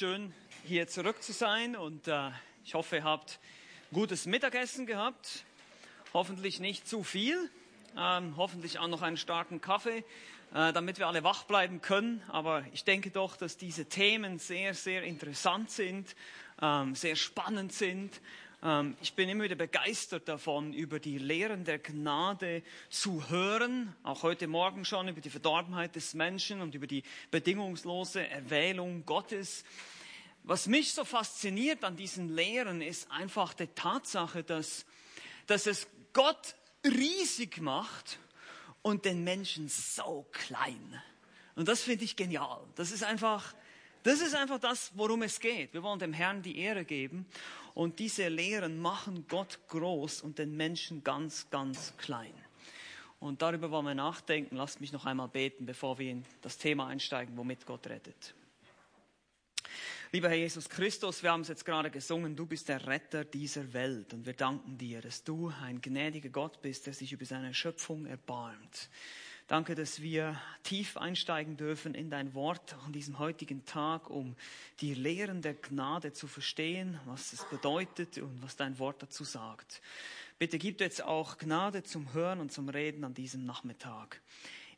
schön, hier zurück zu sein und äh, ich hoffe, ihr habt gutes Mittagessen gehabt. Hoffentlich nicht zu viel, ähm, hoffentlich auch noch einen starken Kaffee, äh, damit wir alle wach bleiben können. Aber ich denke doch, dass diese Themen sehr, sehr interessant sind, ähm, sehr spannend sind ich bin immer wieder begeistert davon, über die Lehren der Gnade zu hören, auch heute Morgen schon über die Verdorbenheit des Menschen und über die bedingungslose Erwählung Gottes. Was mich so fasziniert an diesen Lehren ist einfach die Tatsache, dass, dass es Gott riesig macht und den Menschen so klein. Und das finde ich genial. Das ist einfach, das ist einfach das, worum es geht. Wir wollen dem Herrn die Ehre geben. Und diese Lehren machen Gott groß und den Menschen ganz, ganz klein. Und darüber wollen wir nachdenken. Lasst mich noch einmal beten, bevor wir in das Thema einsteigen, womit Gott rettet. Lieber Herr Jesus Christus, wir haben es jetzt gerade gesungen, du bist der Retter dieser Welt und wir danken dir, dass du ein gnädiger Gott bist, der sich über seine Schöpfung erbarmt. Danke, dass wir tief einsteigen dürfen in dein Wort an diesem heutigen Tag, um die Lehren der Gnade zu verstehen, was es bedeutet und was dein Wort dazu sagt. Bitte gib jetzt auch Gnade zum Hören und zum Reden an diesem Nachmittag.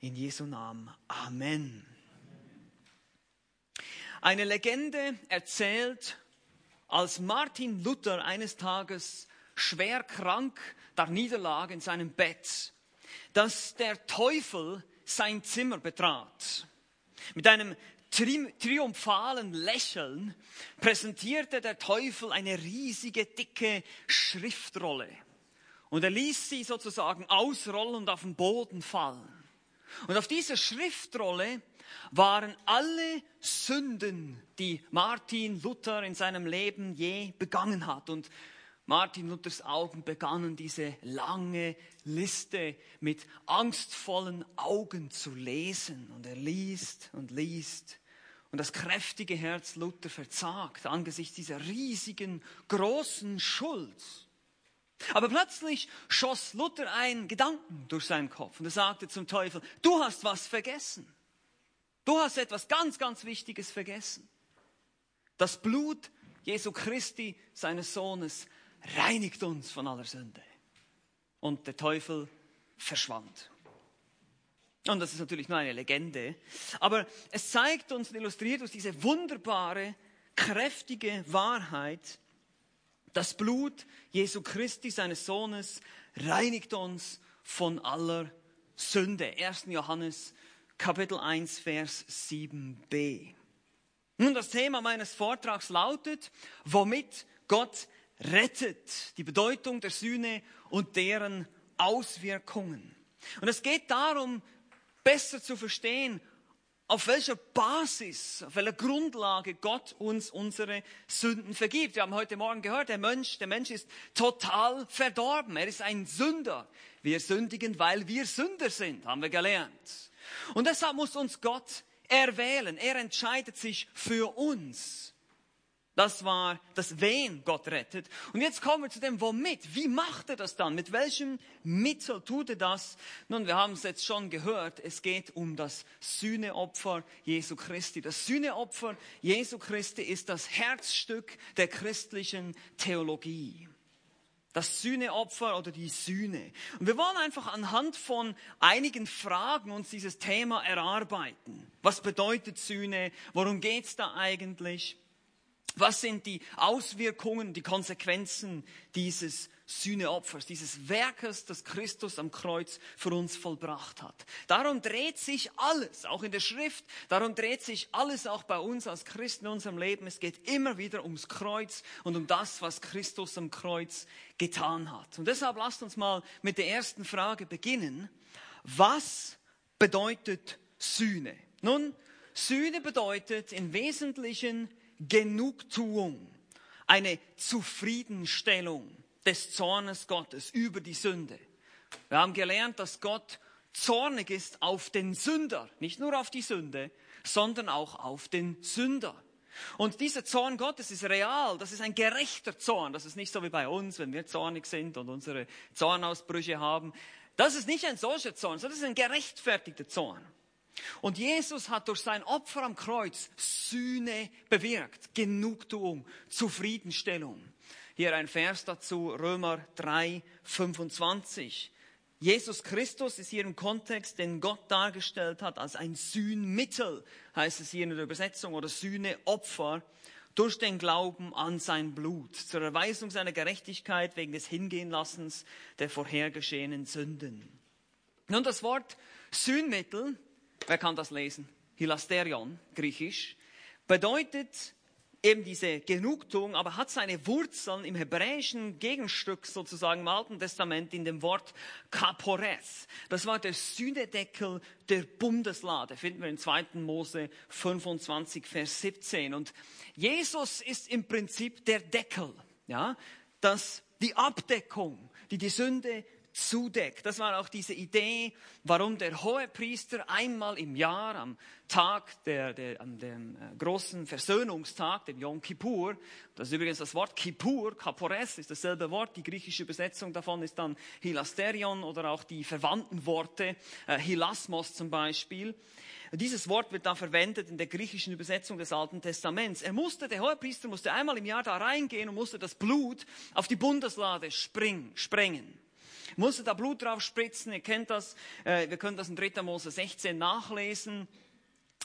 In Jesu Namen. Amen. Eine Legende erzählt, als Martin Luther eines Tages schwer krank da niederlag in seinem Bett dass der Teufel sein Zimmer betrat. Mit einem tri triumphalen Lächeln präsentierte der Teufel eine riesige, dicke Schriftrolle. Und er ließ sie sozusagen ausrollen und auf den Boden fallen. Und auf dieser Schriftrolle waren alle Sünden, die Martin Luther in seinem Leben je begangen hat. Und Martin Luthers Augen begannen diese lange Liste mit angstvollen Augen zu lesen. Und er liest und liest. Und das kräftige Herz Luther verzagt angesichts dieser riesigen, großen Schuld. Aber plötzlich schoss Luther einen Gedanken durch seinen Kopf und er sagte zum Teufel, du hast was vergessen. Du hast etwas ganz, ganz Wichtiges vergessen. Das Blut Jesu Christi, seines Sohnes, reinigt uns von aller Sünde. Und der Teufel verschwand. Und das ist natürlich nur eine Legende, aber es zeigt uns und illustriert uns diese wunderbare, kräftige Wahrheit, das Blut Jesu Christi, seines Sohnes, reinigt uns von aller Sünde. 1. Johannes Kapitel 1, Vers 7b. Nun, das Thema meines Vortrags lautet, womit Gott rettet, die Bedeutung der Sühne und deren Auswirkungen. Und es geht darum, besser zu verstehen, auf welcher Basis, auf welcher Grundlage Gott uns unsere Sünden vergibt. Wir haben heute Morgen gehört, der Mensch, der Mensch ist total verdorben. Er ist ein Sünder. Wir sündigen, weil wir Sünder sind, haben wir gelernt. Und deshalb muss uns Gott erwählen. Er entscheidet sich für uns. Das war das Wen Gott rettet. Und jetzt kommen wir zu dem Womit. Wie macht er das dann? Mit welchem Mittel tut er das? Nun, wir haben es jetzt schon gehört. Es geht um das Sühneopfer Jesu Christi. Das Sühneopfer Jesu Christi ist das Herzstück der christlichen Theologie. Das Sühneopfer oder die Sühne. Und wir wollen einfach anhand von einigen Fragen uns dieses Thema erarbeiten. Was bedeutet Sühne? Worum geht's da eigentlich? Was sind die Auswirkungen, die Konsequenzen dieses Sühneopfers, dieses Werkes, das Christus am Kreuz für uns vollbracht hat? Darum dreht sich alles, auch in der Schrift, darum dreht sich alles auch bei uns als Christen in unserem Leben. Es geht immer wieder ums Kreuz und um das, was Christus am Kreuz getan hat. Und deshalb lasst uns mal mit der ersten Frage beginnen. Was bedeutet Sühne? Nun, Sühne bedeutet im Wesentlichen Genugtuung, eine Zufriedenstellung des Zornes Gottes über die Sünde. Wir haben gelernt, dass Gott zornig ist auf den Sünder, nicht nur auf die Sünde, sondern auch auf den Sünder. Und dieser Zorn Gottes ist real, das ist ein gerechter Zorn, das ist nicht so wie bei uns, wenn wir zornig sind und unsere Zornausbrüche haben. Das ist nicht ein solcher Zorn, sondern das ist ein gerechtfertigter Zorn. Und Jesus hat durch sein Opfer am Kreuz Sühne bewirkt, Genugtuung, Zufriedenstellung. Hier ein Vers dazu, Römer 3, 25. Jesus Christus ist hier im Kontext, den Gott dargestellt hat, als ein Sühnmittel, heißt es hier in der Übersetzung, oder Sühneopfer, durch den Glauben an sein Blut, zur Erweisung seiner Gerechtigkeit wegen des Hingehenlassens der vorhergeschehenen Sünden. Nun, das Wort Sühnmittel, wer kann das lesen? Hilasterion, griechisch, bedeutet eben diese Genugtuung, aber hat seine Wurzeln im hebräischen Gegenstück sozusagen im Alten Testament in dem Wort Kapores. Das war der Sühnedeckel der Bundeslade, finden wir in 2. Mose 25, Vers 17. Und Jesus ist im Prinzip der Deckel, ja, das, die Abdeckung, die die Sünde zudeckt. Das war auch diese Idee, warum der hohe Priester einmal im Jahr am Tag, der, der, an dem äh, großen Versöhnungstag, dem Yom Kippur, das ist übrigens das Wort Kippur, Kapores ist dasselbe Wort, die griechische Übersetzung davon ist dann Hilasterion oder auch die verwandten Worte, äh, Hilasmos zum Beispiel. Dieses Wort wird da verwendet in der griechischen Übersetzung des Alten Testaments. Er musste, der Hohepriester musste einmal im Jahr da reingehen und musste das Blut auf die Bundeslade springen, sprengen musste da Blut drauf spritzen. Ihr kennt das. Äh, wir können das in 3. Mose 16 nachlesen.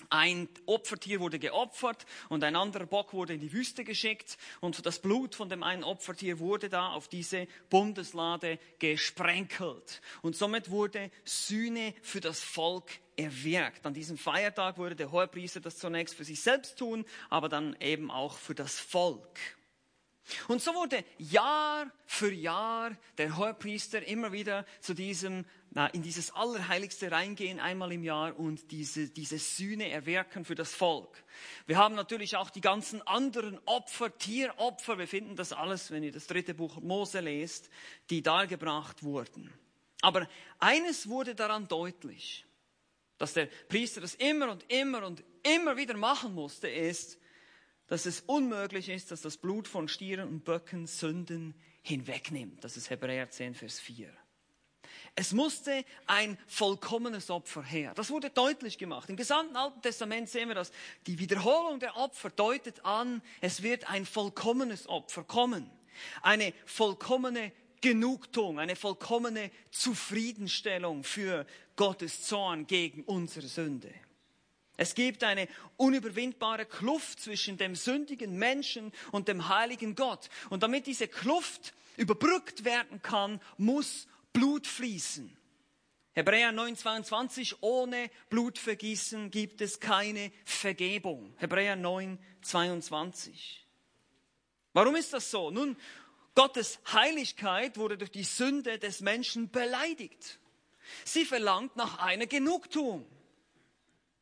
Ein Opfertier wurde geopfert und ein anderer Bock wurde in die Wüste geschickt und das Blut von dem einen Opfertier wurde da auf diese Bundeslade gesprenkelt. Und somit wurde Sühne für das Volk erwirkt. An diesem Feiertag würde der Hohepriester das zunächst für sich selbst tun, aber dann eben auch für das Volk. Und so wurde Jahr für Jahr der Hohepriester immer wieder zu diesem, na, in dieses Allerheiligste reingehen, einmal im Jahr und diese, diese Sühne erwirken für das Volk. Wir haben natürlich auch die ganzen anderen Opfer, Tieropfer, wir finden das alles, wenn ihr das dritte Buch Mose lest, die dargebracht wurden. Aber eines wurde daran deutlich, dass der Priester das immer und immer und immer wieder machen musste, ist, dass es unmöglich ist, dass das Blut von Stieren und Böcken Sünden hinwegnimmt. Das ist Hebräer 10, Vers 4. Es musste ein vollkommenes Opfer her. Das wurde deutlich gemacht. Im gesamten Alten Testament sehen wir das. Die Wiederholung der Opfer deutet an, es wird ein vollkommenes Opfer kommen. Eine vollkommene Genugtuung, eine vollkommene Zufriedenstellung für Gottes Zorn gegen unsere Sünde. Es gibt eine unüberwindbare Kluft zwischen dem sündigen Menschen und dem heiligen Gott. Und damit diese Kluft überbrückt werden kann, muss Blut fließen. Hebräer 9:22 ohne Blutvergießen gibt es keine Vergebung. Hebräer 9:22. Warum ist das so? Nun, Gottes Heiligkeit wurde durch die Sünde des Menschen beleidigt. Sie verlangt nach einer Genugtuung.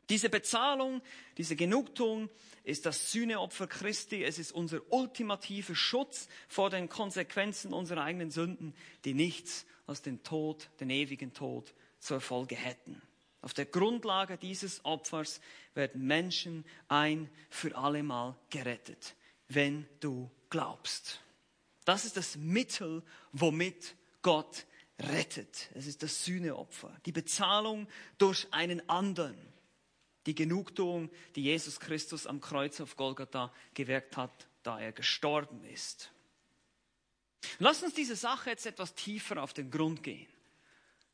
Diese Bezahlung, diese Genugtuung ist das Sühneopfer Christi. Es ist unser ultimativer Schutz vor den Konsequenzen unserer eigenen Sünden, die nichts als den Tod, den ewigen Tod zur Folge hätten. Auf der Grundlage dieses Opfers werden Menschen ein für allemal gerettet, wenn du glaubst. Das ist das Mittel, womit Gott rettet. Es ist das Sühneopfer, die Bezahlung durch einen anderen die Genugtuung, die Jesus Christus am Kreuz auf Golgatha gewirkt hat, da er gestorben ist. Lass uns diese Sache jetzt etwas tiefer auf den Grund gehen.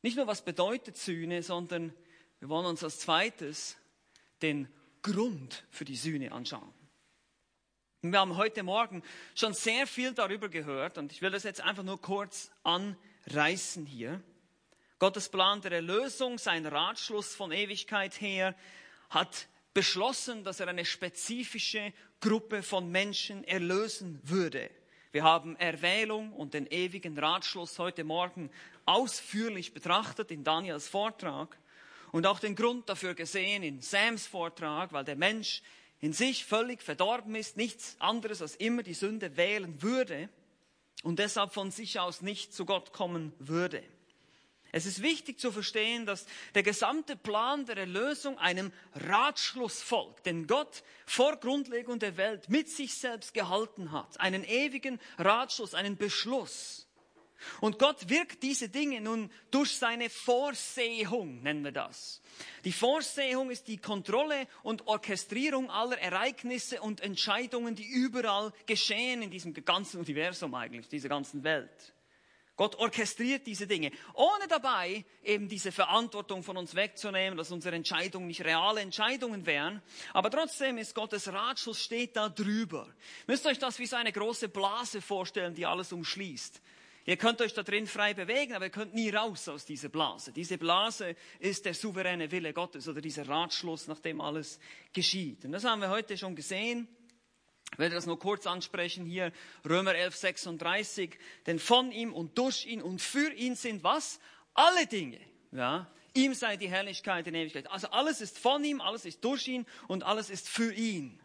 Nicht nur, was bedeutet Sühne, sondern wir wollen uns als zweites den Grund für die Sühne anschauen. wir haben heute Morgen schon sehr viel darüber gehört und ich will das jetzt einfach nur kurz anreißen hier. Gottes Plan der Erlösung, sein Ratschluss von Ewigkeit her, hat beschlossen, dass er eine spezifische Gruppe von Menschen erlösen würde. Wir haben Erwählung und den ewigen Ratschluss heute Morgen ausführlich betrachtet in Daniels Vortrag und auch den Grund dafür gesehen in Sams Vortrag, weil der Mensch in sich völlig verdorben ist, nichts anderes als immer die Sünde wählen würde und deshalb von sich aus nicht zu Gott kommen würde. Es ist wichtig zu verstehen, dass der gesamte Plan der Erlösung einem Ratschluss folgt, den Gott vor Grundlegung der Welt mit sich selbst gehalten hat. Einen ewigen Ratschluss, einen Beschluss. Und Gott wirkt diese Dinge nun durch seine Vorsehung, nennen wir das. Die Vorsehung ist die Kontrolle und Orchestrierung aller Ereignisse und Entscheidungen, die überall geschehen in diesem ganzen Universum eigentlich, dieser ganzen Welt. Gott orchestriert diese Dinge, ohne dabei eben diese Verantwortung von uns wegzunehmen, dass unsere Entscheidungen nicht reale Entscheidungen wären. Aber trotzdem ist Gottes Ratschluss steht da drüber. Müsst euch das wie so eine große Blase vorstellen, die alles umschließt. Ihr könnt euch da drin frei bewegen, aber ihr könnt nie raus aus dieser Blase. Diese Blase ist der souveräne Wille Gottes oder dieser Ratschluss, nach dem alles geschieht. Und das haben wir heute schon gesehen. Ich werde das nur kurz ansprechen hier, Römer 11, 36. Denn von ihm und durch ihn und für ihn sind was? Alle Dinge. Ja? Ihm sei die Herrlichkeit in Ewigkeit. Also alles ist von ihm, alles ist durch ihn und alles ist für ihn.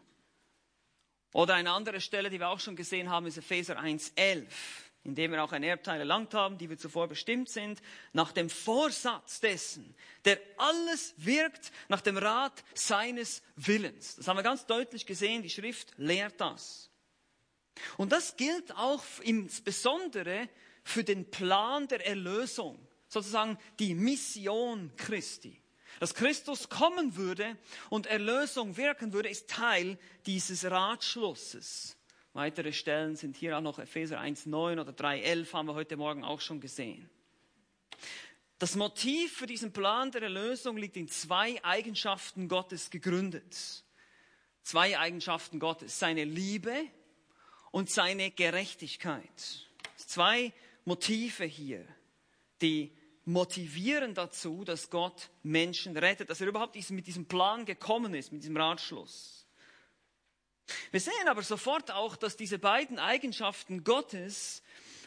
Oder eine andere Stelle, die wir auch schon gesehen haben, ist Epheser 1, 11 indem wir auch ein Erbteil erlangt haben, die wir zuvor bestimmt sind, nach dem Vorsatz dessen, der alles wirkt nach dem Rat seines Willens. Das haben wir ganz deutlich gesehen, die Schrift lehrt das. Und das gilt auch insbesondere für den Plan der Erlösung, sozusagen die Mission Christi. Dass Christus kommen würde und Erlösung wirken würde, ist Teil dieses Ratschlusses. Weitere Stellen sind hier auch noch Epheser 1.9 oder 3.11 haben wir heute Morgen auch schon gesehen. Das Motiv für diesen Plan der Erlösung liegt in zwei Eigenschaften Gottes gegründet. Zwei Eigenschaften Gottes, seine Liebe und seine Gerechtigkeit. Zwei Motive hier, die motivieren dazu, dass Gott Menschen rettet, dass er überhaupt mit diesem Plan gekommen ist, mit diesem Ratschluss. Wir sehen aber sofort auch, dass diese beiden Eigenschaften Gottes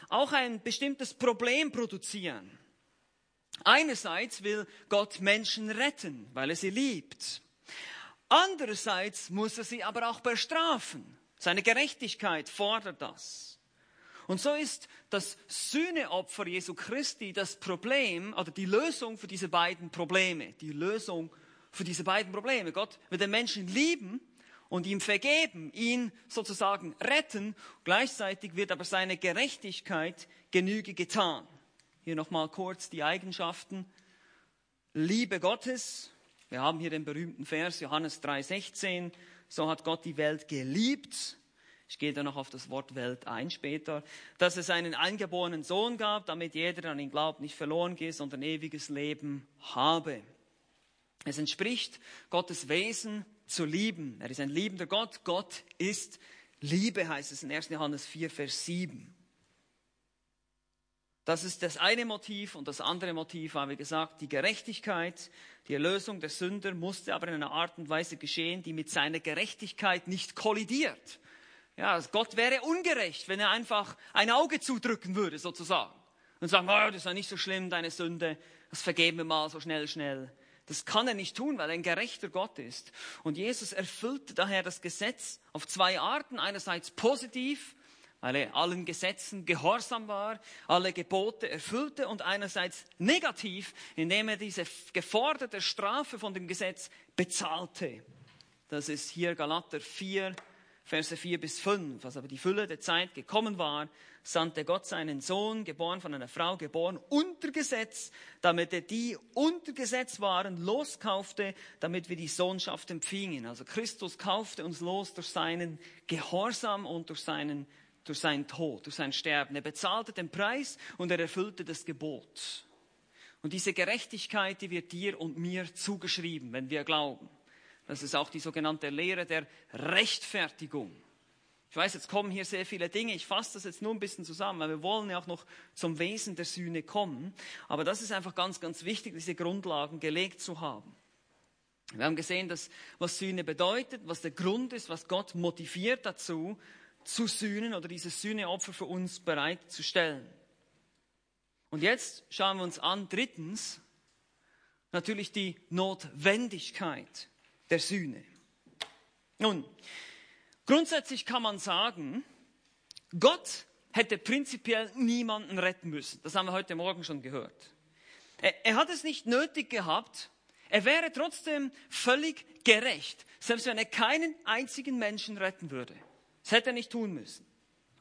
auch ein bestimmtes Problem produzieren. Einerseits will Gott Menschen retten, weil er sie liebt. Andererseits muss er sie aber auch bestrafen. Seine Gerechtigkeit fordert das. Und so ist das Sühneopfer Jesu Christi das Problem oder die Lösung für diese beiden Probleme. Die Lösung für diese beiden Probleme. Gott will den Menschen lieben und ihm vergeben, ihn sozusagen retten. Gleichzeitig wird aber seine Gerechtigkeit Genüge getan. Hier nochmal kurz die Eigenschaften. Liebe Gottes. Wir haben hier den berühmten Vers Johannes 3,16. So hat Gott die Welt geliebt. Ich gehe da noch auf das Wort Welt ein später. Dass es einen eingeborenen Sohn gab, damit jeder, der an ihn glaubt, nicht verloren geht, sondern ewiges Leben habe. Es entspricht Gottes Wesen, zu lieben. Er ist ein liebender Gott. Gott ist Liebe, heißt es in 1. Johannes 4, Vers 7. Das ist das eine Motiv und das andere Motiv war, wie gesagt, die Gerechtigkeit. Die Erlösung der Sünder musste aber in einer Art und Weise geschehen, die mit seiner Gerechtigkeit nicht kollidiert. Ja, Gott wäre ungerecht, wenn er einfach ein Auge zudrücken würde, sozusagen. Und sagen, oh, das ist ja nicht so schlimm, deine Sünde, das vergeben wir mal so schnell, schnell. Das kann er nicht tun, weil er ein gerechter Gott ist. Und Jesus erfüllte daher das Gesetz auf zwei Arten. Einerseits positiv, weil er allen Gesetzen gehorsam war, alle Gebote erfüllte und einerseits negativ, indem er diese geforderte Strafe von dem Gesetz bezahlte. Das ist hier Galater 4, Verse 4 bis 5. Als aber die Fülle der Zeit gekommen war, sandte Gott seinen Sohn, geboren von einer Frau, geboren unter Gesetz, damit er die unter Gesetz waren, loskaufte, damit wir die Sohnschaft empfingen. Also Christus kaufte uns los durch seinen Gehorsam und durch seinen durch seinen Tod, durch sein Sterben. Er bezahlte den Preis und er erfüllte das Gebot. Und diese Gerechtigkeit, die wird dir und mir zugeschrieben, wenn wir glauben. Das ist auch die sogenannte Lehre der Rechtfertigung. Ich weiß, jetzt kommen hier sehr viele Dinge. Ich fasse das jetzt nur ein bisschen zusammen, weil wir wollen ja auch noch zum Wesen der Sühne kommen. Aber das ist einfach ganz, ganz wichtig, diese Grundlagen gelegt zu haben. Wir haben gesehen, dass, was Sühne bedeutet, was der Grund ist, was Gott motiviert dazu, zu sühnen oder dieses Sühneopfer für uns bereitzustellen. Und jetzt schauen wir uns an, drittens, natürlich die Notwendigkeit der Sühne. Nun, grundsätzlich kann man sagen, Gott hätte prinzipiell niemanden retten müssen. Das haben wir heute Morgen schon gehört. Er, er hat es nicht nötig gehabt. Er wäre trotzdem völlig gerecht, selbst wenn er keinen einzigen Menschen retten würde. Das hätte er nicht tun müssen.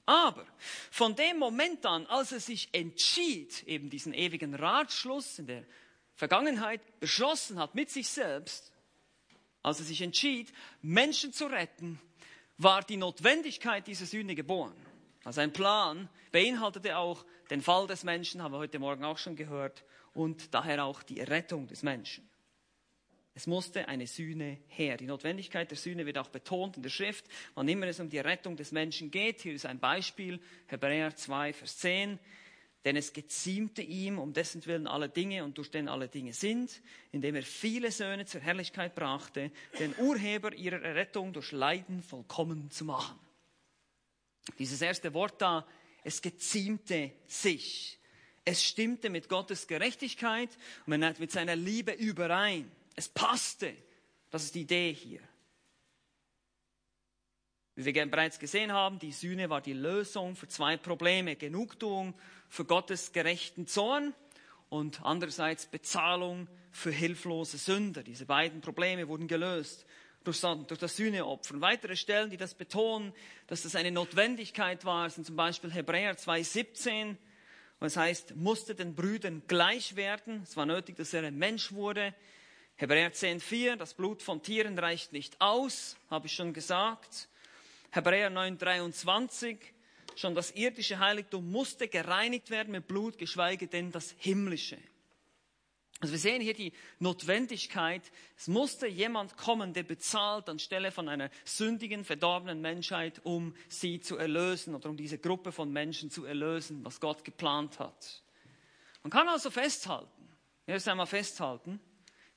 Aber von dem Moment an, als er sich entschied, eben diesen ewigen Ratschluss in der Vergangenheit beschlossen hat mit sich selbst, als er sich entschied, Menschen zu retten, war die Notwendigkeit dieser Sühne geboren. Also ein Plan beinhaltete auch den Fall des Menschen, haben wir heute Morgen auch schon gehört, und daher auch die Errettung des Menschen. Es musste eine Sühne her. Die Notwendigkeit der Sühne wird auch betont in der Schrift, wann immer es um die Rettung des Menschen geht. Hier ist ein Beispiel, Hebräer 2, Vers 10. Denn es geziemte ihm, um dessen Willen alle Dinge und durch den alle Dinge sind, indem er viele Söhne zur Herrlichkeit brachte, den Urheber ihrer Errettung durch Leiden vollkommen zu machen. Dieses erste Wort da, es geziemte sich. Es stimmte mit Gottes Gerechtigkeit und mit seiner Liebe überein. Es passte. Das ist die Idee hier. Wie wir bereits gesehen haben, die Sühne war die Lösung für zwei Probleme. Genugtuung für Gottes gerechten Zorn und andererseits Bezahlung für hilflose Sünder. Diese beiden Probleme wurden gelöst durch, das Sühneopfer. Und weitere Stellen, die das betonen, dass das eine Notwendigkeit war, sind zum Beispiel Hebräer 2,17. Und es heißt, musste den Brüdern gleich werden. Es war nötig, dass er ein Mensch wurde. Hebräer 10,4, das Blut von Tieren reicht nicht aus, habe ich schon gesagt. Hebräer 9,23, schon das irdische Heiligtum musste gereinigt werden mit Blut, geschweige denn das himmlische. Also wir sehen hier die Notwendigkeit, es musste jemand kommen, der bezahlt anstelle von einer sündigen, verdorbenen Menschheit, um sie zu erlösen oder um diese Gruppe von Menschen zu erlösen, was Gott geplant hat. Man kann also festhalten, erst einmal festhalten,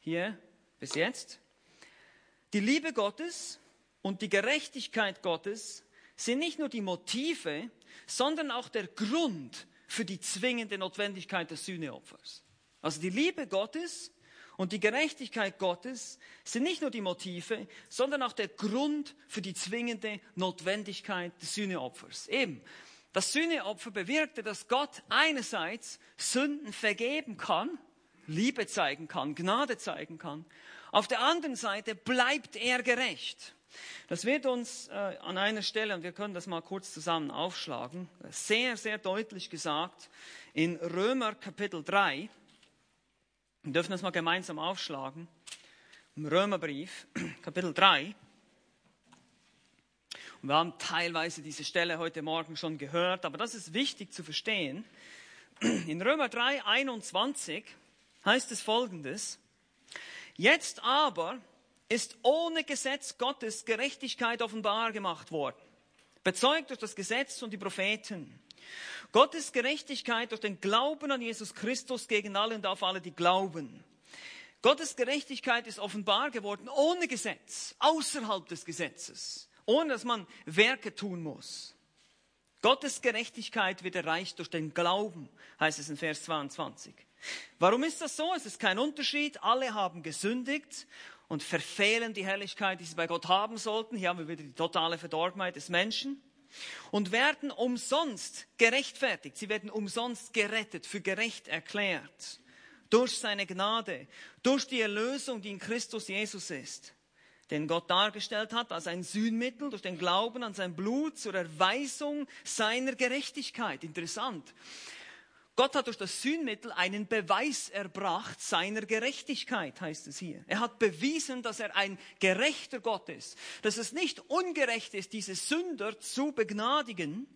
hier bis jetzt. Die Liebe Gottes und die Gerechtigkeit Gottes sind nicht nur die Motive, sondern auch der Grund für die zwingende Notwendigkeit des Sühneopfers. Also die Liebe Gottes und die Gerechtigkeit Gottes sind nicht nur die Motive, sondern auch der Grund für die zwingende Notwendigkeit des Sühneopfers. Eben, das Sühneopfer bewirkte, dass Gott einerseits Sünden vergeben kann Liebe zeigen kann, Gnade zeigen kann. Auf der anderen Seite bleibt er gerecht. Das wird uns äh, an einer Stelle, und wir können das mal kurz zusammen aufschlagen, sehr, sehr deutlich gesagt in Römer Kapitel 3. Wir dürfen das mal gemeinsam aufschlagen. Im Römerbrief, Kapitel 3. Und wir haben teilweise diese Stelle heute Morgen schon gehört, aber das ist wichtig zu verstehen. In Römer 3, 21 heißt es folgendes. Jetzt aber ist ohne Gesetz Gottes Gerechtigkeit offenbar gemacht worden, bezeugt durch das Gesetz und die Propheten. Gottes Gerechtigkeit durch den Glauben an Jesus Christus gegen alle und auf alle, die glauben. Gottes Gerechtigkeit ist offenbar geworden ohne Gesetz, außerhalb des Gesetzes, ohne dass man Werke tun muss. Gottes Gerechtigkeit wird erreicht durch den Glauben, heißt es in Vers 22. Warum ist das so? Es ist kein Unterschied. Alle haben gesündigt und verfehlen die Herrlichkeit, die sie bei Gott haben sollten. Hier haben wir wieder die totale Verdorbenheit des Menschen. Und werden umsonst gerechtfertigt. Sie werden umsonst gerettet, für gerecht erklärt. Durch seine Gnade, durch die Erlösung, die in Christus Jesus ist. Den Gott dargestellt hat als ein Sühnmittel durch den Glauben an sein Blut zur Erweisung seiner Gerechtigkeit. Interessant. Gott hat durch das Sühnmittel einen Beweis erbracht seiner Gerechtigkeit, heißt es hier. Er hat bewiesen, dass er ein gerechter Gott ist, dass es nicht ungerecht ist, diese Sünder zu begnadigen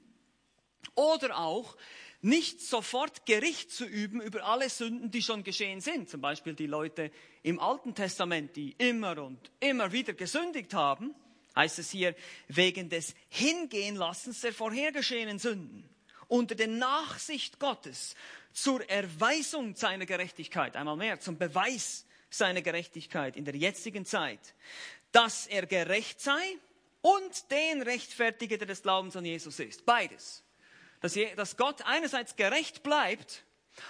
oder auch nicht sofort Gericht zu üben über alle Sünden, die schon geschehen sind. Zum Beispiel die Leute im Alten Testament, die immer und immer wieder gesündigt haben, heißt es hier, wegen des Hingehenlassens der vorhergeschehenen Sünden unter der Nachsicht Gottes zur Erweisung seiner Gerechtigkeit, einmal mehr, zum Beweis seiner Gerechtigkeit in der jetzigen Zeit, dass er gerecht sei und den rechtfertige, der des Glaubens an Jesus ist. Beides. Dass, dass Gott einerseits gerecht bleibt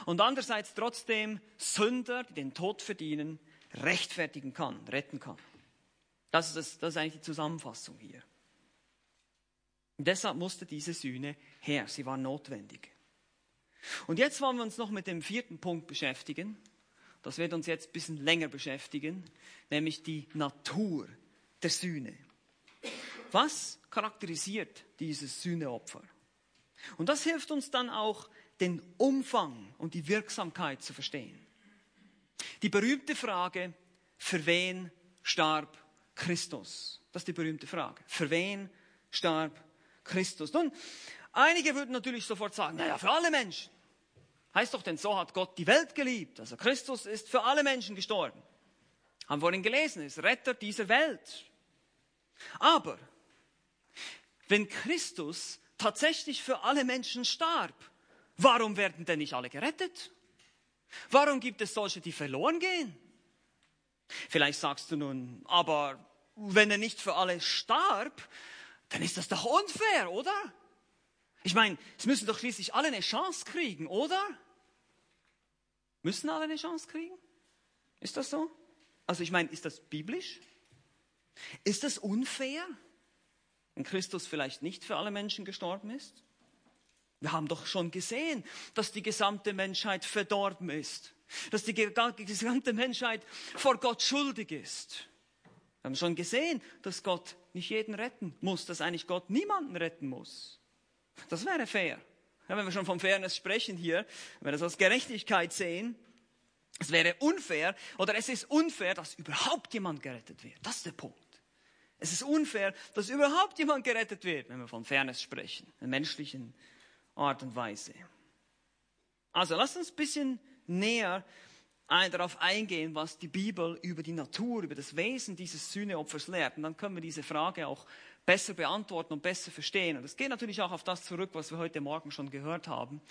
und andererseits trotzdem Sünder, die den Tod verdienen, rechtfertigen kann, retten kann. Das ist, das, das ist eigentlich die Zusammenfassung hier. Und deshalb musste diese Sühne her. Sie war notwendig. Und jetzt wollen wir uns noch mit dem vierten Punkt beschäftigen. Das wird uns jetzt ein bisschen länger beschäftigen, nämlich die Natur der Sühne. Was charakterisiert dieses Sühneopfer? Und das hilft uns dann auch, den Umfang und die Wirksamkeit zu verstehen. Die berühmte Frage, für wen starb Christus? Das ist die berühmte Frage. Für wen starb Christus? Nun, einige würden natürlich sofort sagen, naja, für alle Menschen. Heißt doch, denn so hat Gott die Welt geliebt. Also Christus ist für alle Menschen gestorben. Haben vorhin gelesen, ist Retter dieser Welt. Aber wenn Christus tatsächlich für alle Menschen starb, warum werden denn nicht alle gerettet? Warum gibt es solche, die verloren gehen? Vielleicht sagst du nun, aber wenn er nicht für alle starb, dann ist das doch unfair, oder? Ich meine, es müssen doch schließlich alle eine Chance kriegen, oder? Müssen alle eine Chance kriegen? Ist das so? Also ich meine, ist das biblisch? Ist das unfair, wenn Christus vielleicht nicht für alle Menschen gestorben ist? Wir haben doch schon gesehen, dass die gesamte Menschheit verdorben ist, dass die gesamte Menschheit vor Gott schuldig ist. Wir haben schon gesehen, dass Gott nicht jeden retten muss, dass eigentlich Gott niemanden retten muss. Das wäre fair. Ja, wenn wir schon von Fairness sprechen hier, wenn wir das als Gerechtigkeit sehen, es wäre unfair oder es ist unfair, dass überhaupt jemand gerettet wird. Das ist der Punkt. Es ist unfair, dass überhaupt jemand gerettet wird, wenn wir von Fairness sprechen, in menschlichen Art und Weise. Also lasst uns ein bisschen näher darauf eingehen, was die Bibel über die Natur, über das Wesen dieses Sühneopfers lehrt. Und dann können wir diese Frage auch besser beantworten und besser verstehen. Und es geht natürlich auch auf das zurück, was wir heute Morgen schon gehört haben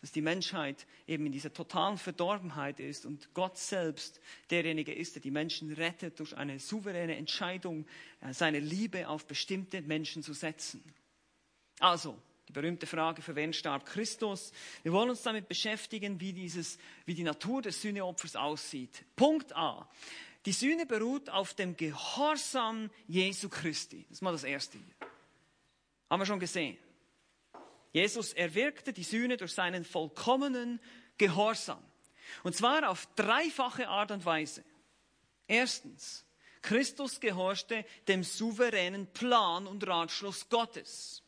dass die Menschheit eben in dieser totalen Verdorbenheit ist und Gott selbst derjenige ist, der die Menschen rettet durch eine souveräne Entscheidung, äh, seine Liebe auf bestimmte Menschen zu setzen. Also, die berühmte Frage, für wen starb Christus? Wir wollen uns damit beschäftigen, wie, dieses, wie die Natur des Sühneopfers aussieht. Punkt A. Die Sühne beruht auf dem Gehorsam Jesu Christi. Das ist mal das Erste hier. Haben wir schon gesehen. Jesus erwirkte die Sühne durch seinen vollkommenen Gehorsam. Und zwar auf dreifache Art und Weise. Erstens, Christus gehorchte dem souveränen Plan und Ratschluss Gottes.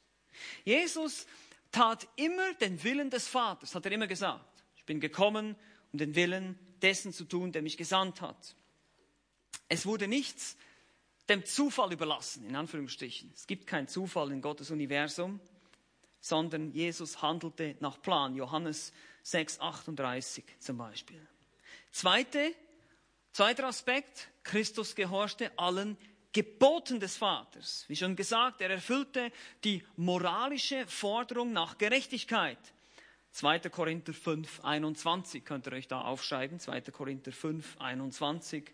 Jesus tat immer den Willen des Vaters, hat er immer gesagt. Ich bin gekommen, um den Willen dessen zu tun, der mich gesandt hat. Es wurde nichts dem Zufall überlassen, in Anführungsstrichen. Es gibt keinen Zufall in Gottes Universum sondern Jesus handelte nach Plan. Johannes 6, 38 zum Beispiel. Zweite, zweiter Aspekt, Christus gehorchte allen Geboten des Vaters. Wie schon gesagt, er erfüllte die moralische Forderung nach Gerechtigkeit. 2. Korinther 5, 21 könnt ihr euch da aufschreiben. 2. Korinther 5, 21.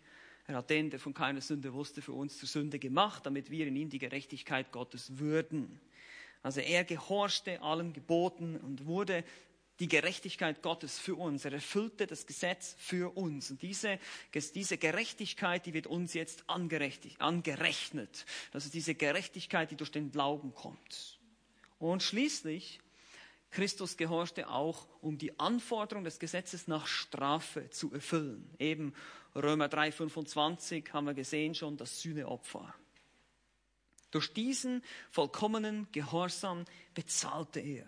Er hat den, der von keiner Sünde wusste, für uns zur Sünde gemacht, damit wir in ihm die Gerechtigkeit Gottes würden. Also er gehorchte allen Geboten und wurde die Gerechtigkeit Gottes für uns. Er erfüllte das Gesetz für uns. Und diese, diese Gerechtigkeit, die wird uns jetzt angerechnet. Das ist diese Gerechtigkeit, die durch den Glauben kommt. Und schließlich, Christus gehorchte auch, um die Anforderung des Gesetzes nach Strafe zu erfüllen. Eben Römer 3,25 haben wir gesehen schon, das Sühneopfer. Durch diesen vollkommenen Gehorsam bezahlte er.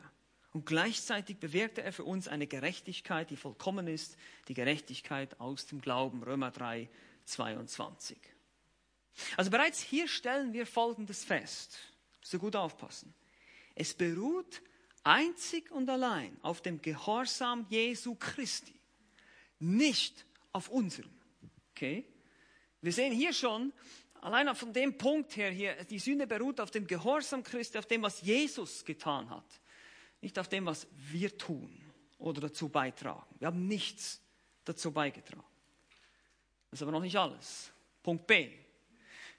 Und gleichzeitig bewirkte er für uns eine Gerechtigkeit, die vollkommen ist, die Gerechtigkeit aus dem Glauben. Römer 3, 22. Also bereits hier stellen wir Folgendes fest. So gut aufpassen. Es beruht einzig und allein auf dem Gehorsam Jesu Christi, nicht auf unserem. Okay? Wir sehen hier schon, Allein von dem Punkt her hier, die Sünde beruht auf dem Gehorsam Christi, auf dem, was Jesus getan hat. Nicht auf dem, was wir tun oder dazu beitragen. Wir haben nichts dazu beigetragen. Das ist aber noch nicht alles. Punkt B.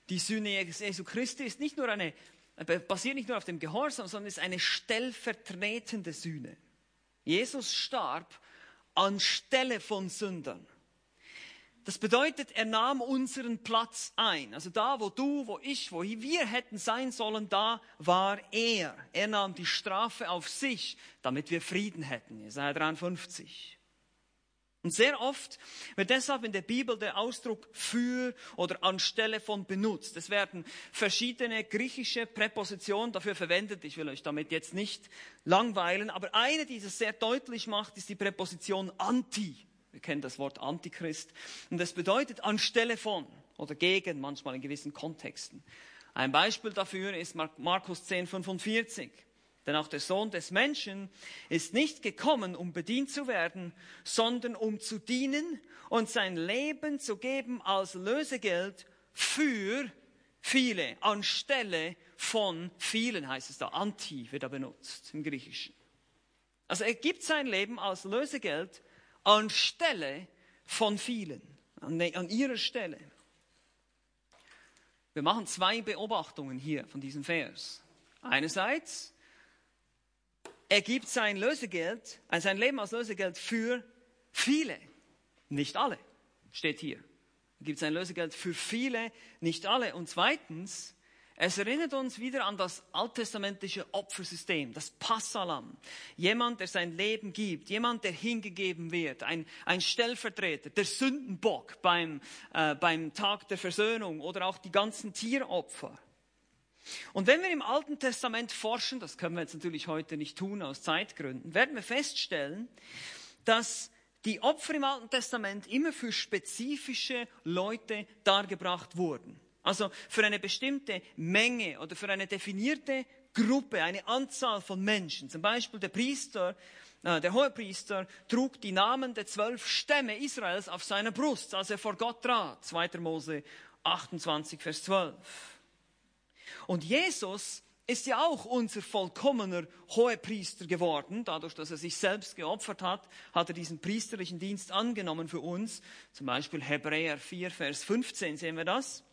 Die Sühne Jesu Christi ist nicht nur eine, basiert nicht nur auf dem Gehorsam, sondern ist eine stellvertretende Sühne. Jesus starb anstelle von Sündern. Das bedeutet, er nahm unseren Platz ein. Also da, wo du, wo ich, wo wir hätten sein sollen, da war er. Er nahm die Strafe auf sich, damit wir Frieden hätten. Jesaja 53. Und sehr oft wird deshalb in der Bibel der Ausdruck für oder anstelle von benutzt. Es werden verschiedene griechische Präpositionen dafür verwendet. Ich will euch damit jetzt nicht langweilen, aber eine, die es sehr deutlich macht, ist die Präposition anti. Wir kennen das Wort Antichrist. Und das bedeutet anstelle von oder gegen, manchmal in gewissen Kontexten. Ein Beispiel dafür ist Markus 10, 45. Denn auch der Sohn des Menschen ist nicht gekommen, um bedient zu werden, sondern um zu dienen und sein Leben zu geben als Lösegeld für viele, anstelle von vielen heißt es da. Anti wird da benutzt im Griechischen. Also er gibt sein Leben als Lösegeld anstelle von vielen, an, an ihrer Stelle. Wir machen zwei Beobachtungen hier von diesem Vers. Einerseits, er gibt sein Lösegeld, äh, sein Leben als Lösegeld für viele, nicht alle, steht hier. Er gibt sein Lösegeld für viele, nicht alle. Und zweitens, es erinnert uns wieder an das alttestamentliche Opfersystem, das Passalam. Jemand, der sein Leben gibt, jemand, der hingegeben wird, ein, ein Stellvertreter, der Sündenbock beim, äh, beim Tag der Versöhnung oder auch die ganzen Tieropfer. Und wenn wir im Alten Testament forschen, das können wir jetzt natürlich heute nicht tun aus Zeitgründen, werden wir feststellen, dass die Opfer im Alten Testament immer für spezifische Leute dargebracht wurden. Also für eine bestimmte Menge oder für eine definierte Gruppe, eine Anzahl von Menschen. Zum Beispiel der Priester, äh, der Hohepriester trug die Namen der zwölf Stämme Israels auf seiner Brust, als er vor Gott trat. 2. Mose 28, Vers 12. Und Jesus ist ja auch unser vollkommener Hohepriester geworden. Dadurch, dass er sich selbst geopfert hat, hat er diesen priesterlichen Dienst angenommen für uns. Zum Beispiel Hebräer 4, Vers 15 sehen wir das.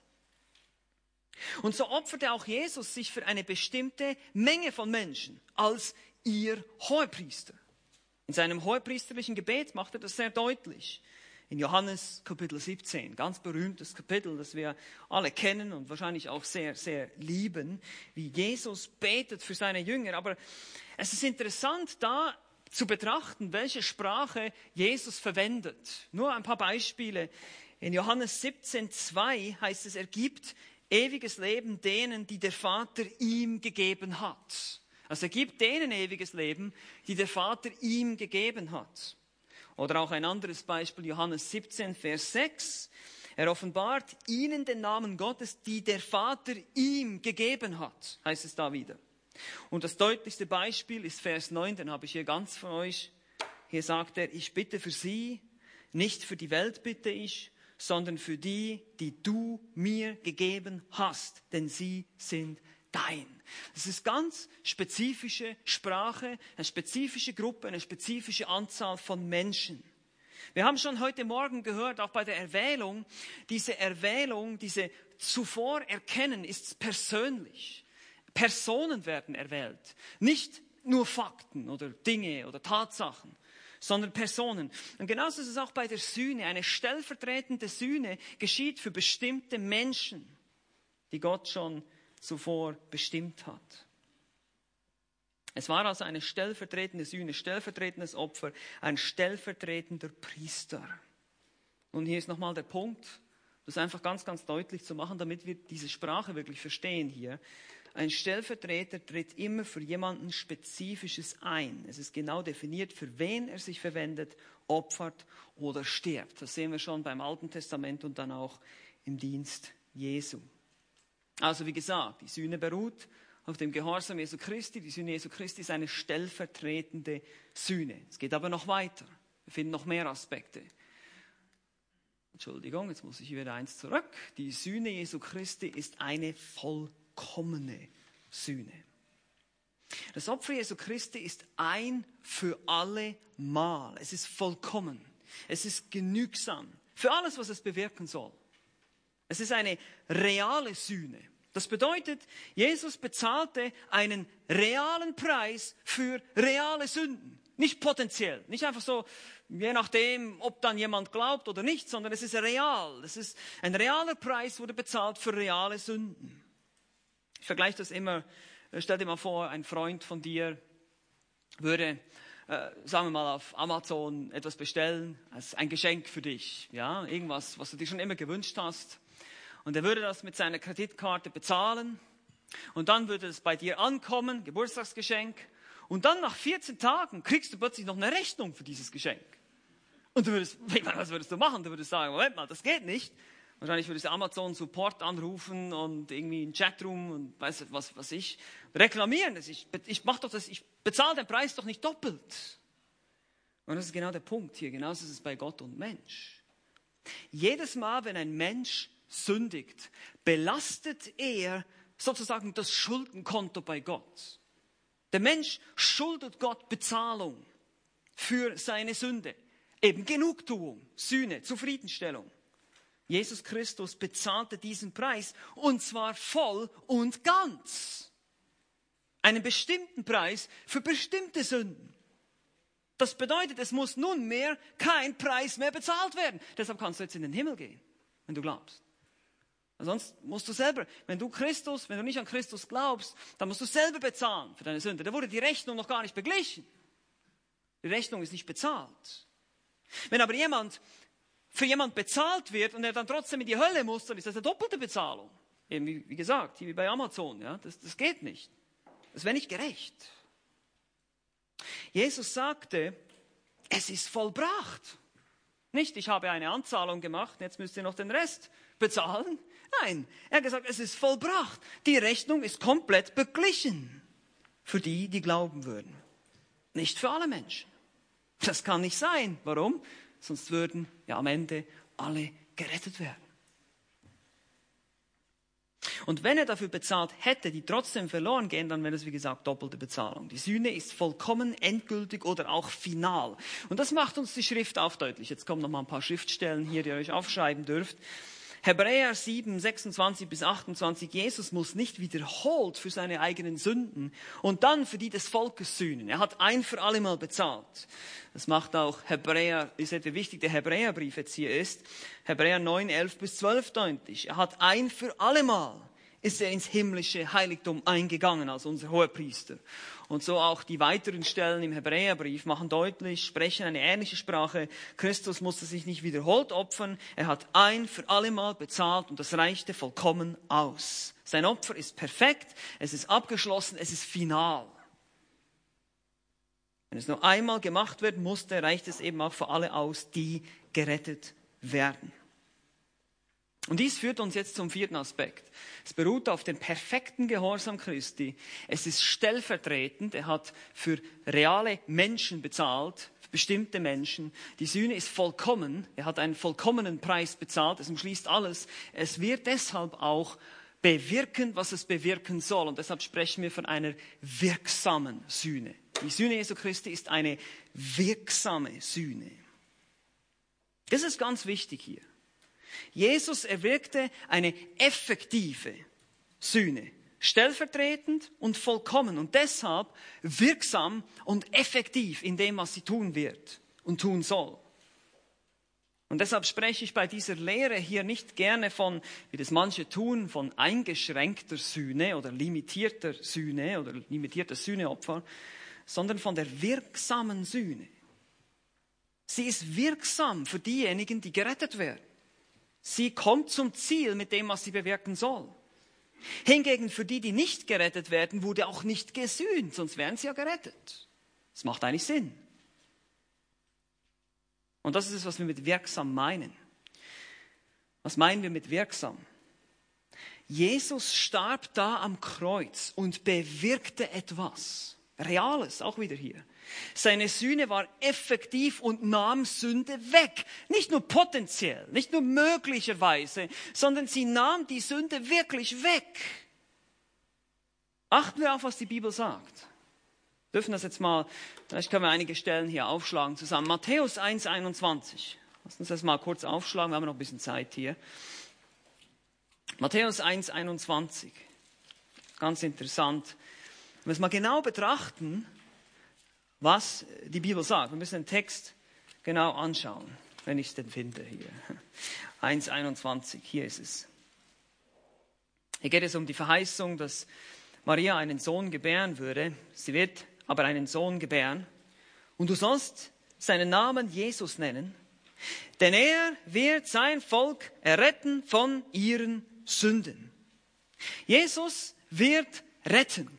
Und so opferte auch Jesus sich für eine bestimmte Menge von Menschen als ihr Hohepriester. In seinem hohepriesterlichen Gebet macht er das sehr deutlich in Johannes Kapitel 17, ganz berühmtes Kapitel, das wir alle kennen und wahrscheinlich auch sehr, sehr lieben, wie Jesus betet für seine Jünger. Aber es ist interessant, da zu betrachten, welche Sprache Jesus verwendet. Nur ein paar Beispiele. In Johannes 17, 2 heißt es, er gibt ewiges Leben denen, die der Vater ihm gegeben hat. Also er gibt denen ewiges Leben, die der Vater ihm gegeben hat. Oder auch ein anderes Beispiel, Johannes 17, Vers 6. Er offenbart ihnen den Namen Gottes, die der Vater ihm gegeben hat, heißt es da wieder. Und das deutlichste Beispiel ist Vers 9, den habe ich hier ganz von euch. Hier sagt er, ich bitte für sie, nicht für die Welt bitte ich, sondern für die, die du mir gegeben hast, denn sie sind dein. Das ist ganz spezifische Sprache, eine spezifische Gruppe, eine spezifische Anzahl von Menschen. Wir haben schon heute Morgen gehört, auch bei der Erwählung, diese Erwählung, diese zuvor Erkennen ist persönlich. Personen werden erwählt, nicht nur Fakten oder Dinge oder Tatsachen, sondern Personen. Und genauso ist es auch bei der Sühne. Eine stellvertretende Sühne geschieht für bestimmte Menschen, die Gott schon zuvor bestimmt hat. Es war also eine stellvertretende Sühne, stellvertretendes Opfer, ein stellvertretender Priester. Und hier ist nochmal der Punkt, das einfach ganz, ganz deutlich zu machen, damit wir diese Sprache wirklich verstehen hier. Ein Stellvertreter tritt immer für jemanden Spezifisches ein. Es ist genau definiert, für wen er sich verwendet, opfert oder stirbt. Das sehen wir schon beim Alten Testament und dann auch im Dienst Jesu. Also wie gesagt, die Sühne beruht auf dem Gehorsam Jesu Christi. Die Sühne Jesu Christi ist eine stellvertretende Sühne. Es geht aber noch weiter. Wir finden noch mehr Aspekte. Entschuldigung, jetzt muss ich wieder eins zurück. Die Sühne Jesu Christi ist eine vollkommene Sühne. Das Opfer Jesu Christi ist ein für alle Mal. Es ist vollkommen. Es ist genügsam für alles, was es bewirken soll. Es ist eine reale Sühne. Das bedeutet, Jesus bezahlte einen realen Preis für reale Sünden. Nicht potenziell, nicht einfach so, je nachdem, ob dann jemand glaubt oder nicht, sondern es ist real. Es ist ein realer Preis wurde bezahlt für reale Sünden. Ich vergleiche das immer, stell dir mal vor, ein Freund von dir würde äh, sagen wir mal, auf Amazon etwas bestellen, als ein Geschenk für dich, ja, irgendwas, was du dir schon immer gewünscht hast. Und er würde das mit seiner Kreditkarte bezahlen und dann würde es bei dir ankommen, Geburtstagsgeschenk. Und dann nach 14 Tagen kriegst du plötzlich noch eine Rechnung für dieses Geschenk. Und du würdest, was würdest du machen? Du würdest sagen, Moment mal, das geht nicht. Wahrscheinlich würdest du Amazon Support anrufen und irgendwie einen Chatroom und weiß was, was ich reklamieren. Ich, ich mach doch das, ich bezahle den Preis doch nicht doppelt. Und das ist genau der Punkt hier. Genauso ist es bei Gott und Mensch. Jedes Mal, wenn ein Mensch sündigt, belastet er sozusagen das Schuldenkonto bei Gott. Der Mensch schuldet Gott Bezahlung für seine Sünde. Eben Genugtuung, Sühne, Zufriedenstellung. Jesus Christus bezahlte diesen Preis und zwar voll und ganz. Einen bestimmten Preis für bestimmte Sünden. Das bedeutet, es muss nunmehr kein Preis mehr bezahlt werden. Deshalb kannst du jetzt in den Himmel gehen, wenn du glaubst. Sonst musst du selber, wenn du Christus, wenn du nicht an Christus glaubst, dann musst du selber bezahlen für deine Sünde. Da wurde die Rechnung noch gar nicht beglichen. Die Rechnung ist nicht bezahlt. Wenn aber jemand für jemand bezahlt wird und er dann trotzdem in die Hölle muss, dann ist das eine doppelte Bezahlung. Eben wie, wie gesagt, wie bei Amazon, ja, das, das geht nicht. Das wäre nicht gerecht. Jesus sagte, es ist vollbracht. Nicht, ich habe eine Anzahlung gemacht, jetzt müsst ihr noch den Rest bezahlen. Nein, er hat gesagt, es ist vollbracht. Die Rechnung ist komplett beglichen für die, die glauben würden. Nicht für alle Menschen. Das kann nicht sein. Warum? Sonst würden ja am Ende alle gerettet werden. Und wenn er dafür bezahlt hätte, die trotzdem verloren gehen, dann wäre es, wie gesagt, doppelte Bezahlung. Die Sühne ist vollkommen, endgültig oder auch final. Und das macht uns die Schrift auch deutlich. Jetzt kommen noch mal ein paar Schriftstellen hier, die ihr euch aufschreiben dürft. Hebräer 7, 26 bis 28, Jesus muss nicht wiederholt für seine eigenen Sünden und dann für die des Volkes sühnen. Er hat ein für alle Mal bezahlt. Das macht auch Hebräer, ist wichtig, der Hebräerbrief jetzt hier ist. Hebräer 9, 11 bis 12 deutlich. Er hat ein für alle Mal ist er ins himmlische Heiligtum eingegangen als unser Hohepriester. Und so auch die weiteren Stellen im Hebräerbrief machen deutlich, sprechen eine ähnliche Sprache. Christus musste sich nicht wiederholt opfern. Er hat ein für allemal bezahlt und das reichte vollkommen aus. Sein Opfer ist perfekt, es ist abgeschlossen, es ist final. Wenn es nur einmal gemacht werden musste, reicht es eben auch für alle aus, die gerettet werden. Und dies führt uns jetzt zum vierten Aspekt. Es beruht auf dem perfekten Gehorsam Christi. Es ist stellvertretend. Er hat für reale Menschen bezahlt, für bestimmte Menschen. Die Sühne ist vollkommen. Er hat einen vollkommenen Preis bezahlt. Es umschließt alles. Es wird deshalb auch bewirken, was es bewirken soll. Und deshalb sprechen wir von einer wirksamen Sühne. Die Sühne Jesu Christi ist eine wirksame Sühne. Das ist ganz wichtig hier. Jesus erwirkte eine effektive Sühne, stellvertretend und vollkommen und deshalb wirksam und effektiv in dem, was sie tun wird und tun soll. Und deshalb spreche ich bei dieser Lehre hier nicht gerne von, wie das manche tun, von eingeschränkter Sühne oder limitierter Sühne oder limitierter Sühneopfer, sondern von der wirksamen Sühne. Sie ist wirksam für diejenigen, die gerettet werden. Sie kommt zum Ziel mit dem, was sie bewirken soll. Hingegen für die, die nicht gerettet werden, wurde auch nicht gesühnt, sonst wären sie ja gerettet. Das macht eigentlich Sinn. Und das ist es, was wir mit wirksam meinen. Was meinen wir mit wirksam? Jesus starb da am Kreuz und bewirkte etwas. Reales, auch wieder hier. Seine Sühne war effektiv und nahm Sünde weg. Nicht nur potenziell, nicht nur möglicherweise, sondern sie nahm die Sünde wirklich weg. Achten wir auf, was die Bibel sagt. Wir dürfen das jetzt mal, vielleicht können wir einige Stellen hier aufschlagen zusammen. Matthäus 1, 21. Lass uns das mal kurz aufschlagen, wir haben noch ein bisschen Zeit hier. Matthäus 1, 21. Ganz interessant. Wenn wir es mal genau betrachten, was die Bibel sagt. Wir müssen den Text genau anschauen, wenn ich es denn finde hier. 1.21, hier ist es. Hier geht es um die Verheißung, dass Maria einen Sohn gebären würde. Sie wird aber einen Sohn gebären Und du sollst seinen Namen Jesus nennen, denn er wird sein Volk erretten von ihren Sünden. Jesus wird retten.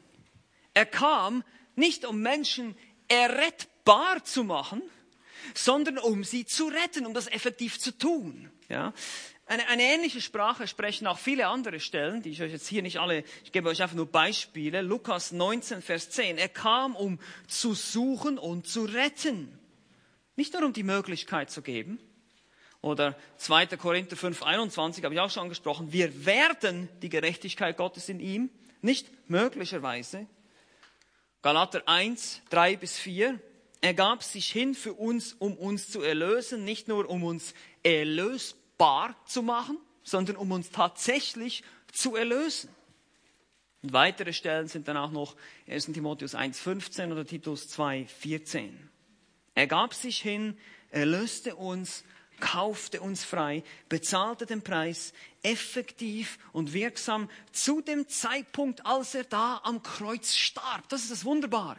Er kam nicht, um Menschen errettbar zu machen, sondern um sie zu retten, um das effektiv zu tun. Ja? Eine, eine ähnliche Sprache sprechen auch viele andere Stellen, die ich euch jetzt hier nicht alle, ich gebe euch einfach nur Beispiele. Lukas 19, Vers 10. Er kam, um zu suchen und zu retten. Nicht nur um die Möglichkeit zu geben. Oder 2. Korinther 5, 21 habe ich auch schon angesprochen. Wir werden die Gerechtigkeit Gottes in ihm, nicht möglicherweise. Galater 1, 3 bis 4. Er gab sich hin für uns, um uns zu erlösen, nicht nur um uns erlösbar zu machen, sondern um uns tatsächlich zu erlösen. Und weitere Stellen sind dann auch noch 1 Timotheus 1,15 oder Titus 2,14. Er gab sich hin, erlöste uns, kaufte uns frei, bezahlte den Preis effektiv und wirksam zu dem Zeitpunkt, als er da am Kreuz starb. Das ist das Wunderbare.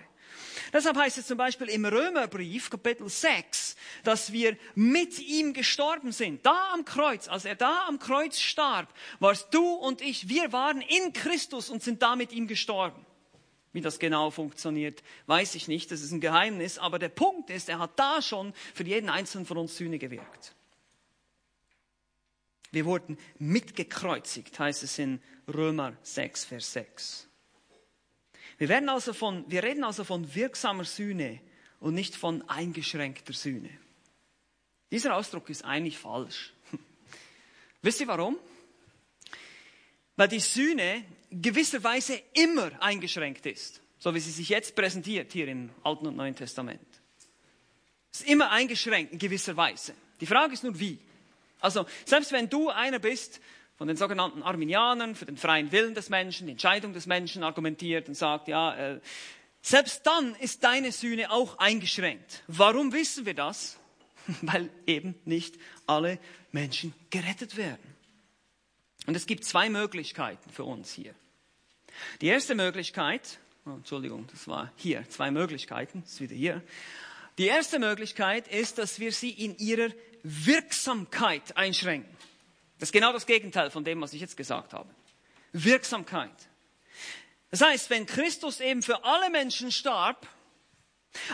Deshalb heißt es zum Beispiel im Römerbrief, Kapitel 6, dass wir mit ihm gestorben sind. Da am Kreuz, als er da am Kreuz starb, warst du und ich, wir waren in Christus und sind da mit ihm gestorben. Wie das genau funktioniert, weiß ich nicht. Das ist ein Geheimnis. Aber der Punkt ist, er hat da schon für jeden einzelnen von uns Sühne gewirkt. Wir wurden mitgekreuzigt, heißt es in Römer 6, Vers 6. Wir, werden also von, wir reden also von wirksamer Sühne und nicht von eingeschränkter Sühne. Dieser Ausdruck ist eigentlich falsch. Wisst ihr warum? Weil die Sühne gewisserweise immer eingeschränkt ist, so wie sie sich jetzt präsentiert hier im Alten und Neuen Testament. Es ist immer eingeschränkt in gewisser Weise. Die Frage ist nur wie. Also selbst wenn du einer bist von den sogenannten Arminianern für den freien Willen des Menschen, die Entscheidung des Menschen argumentiert und sagt, ja, äh, selbst dann ist deine Sühne auch eingeschränkt. Warum wissen wir das? Weil eben nicht alle Menschen gerettet werden. Und es gibt zwei Möglichkeiten für uns hier. Die erste Möglichkeit, oh, Entschuldigung, das war hier, zwei Möglichkeiten, ist wieder hier. Die erste Möglichkeit ist, dass wir sie in ihrer Wirksamkeit einschränken. Das ist genau das Gegenteil von dem, was ich jetzt gesagt habe. Wirksamkeit. Das heißt, wenn Christus eben für alle Menschen starb,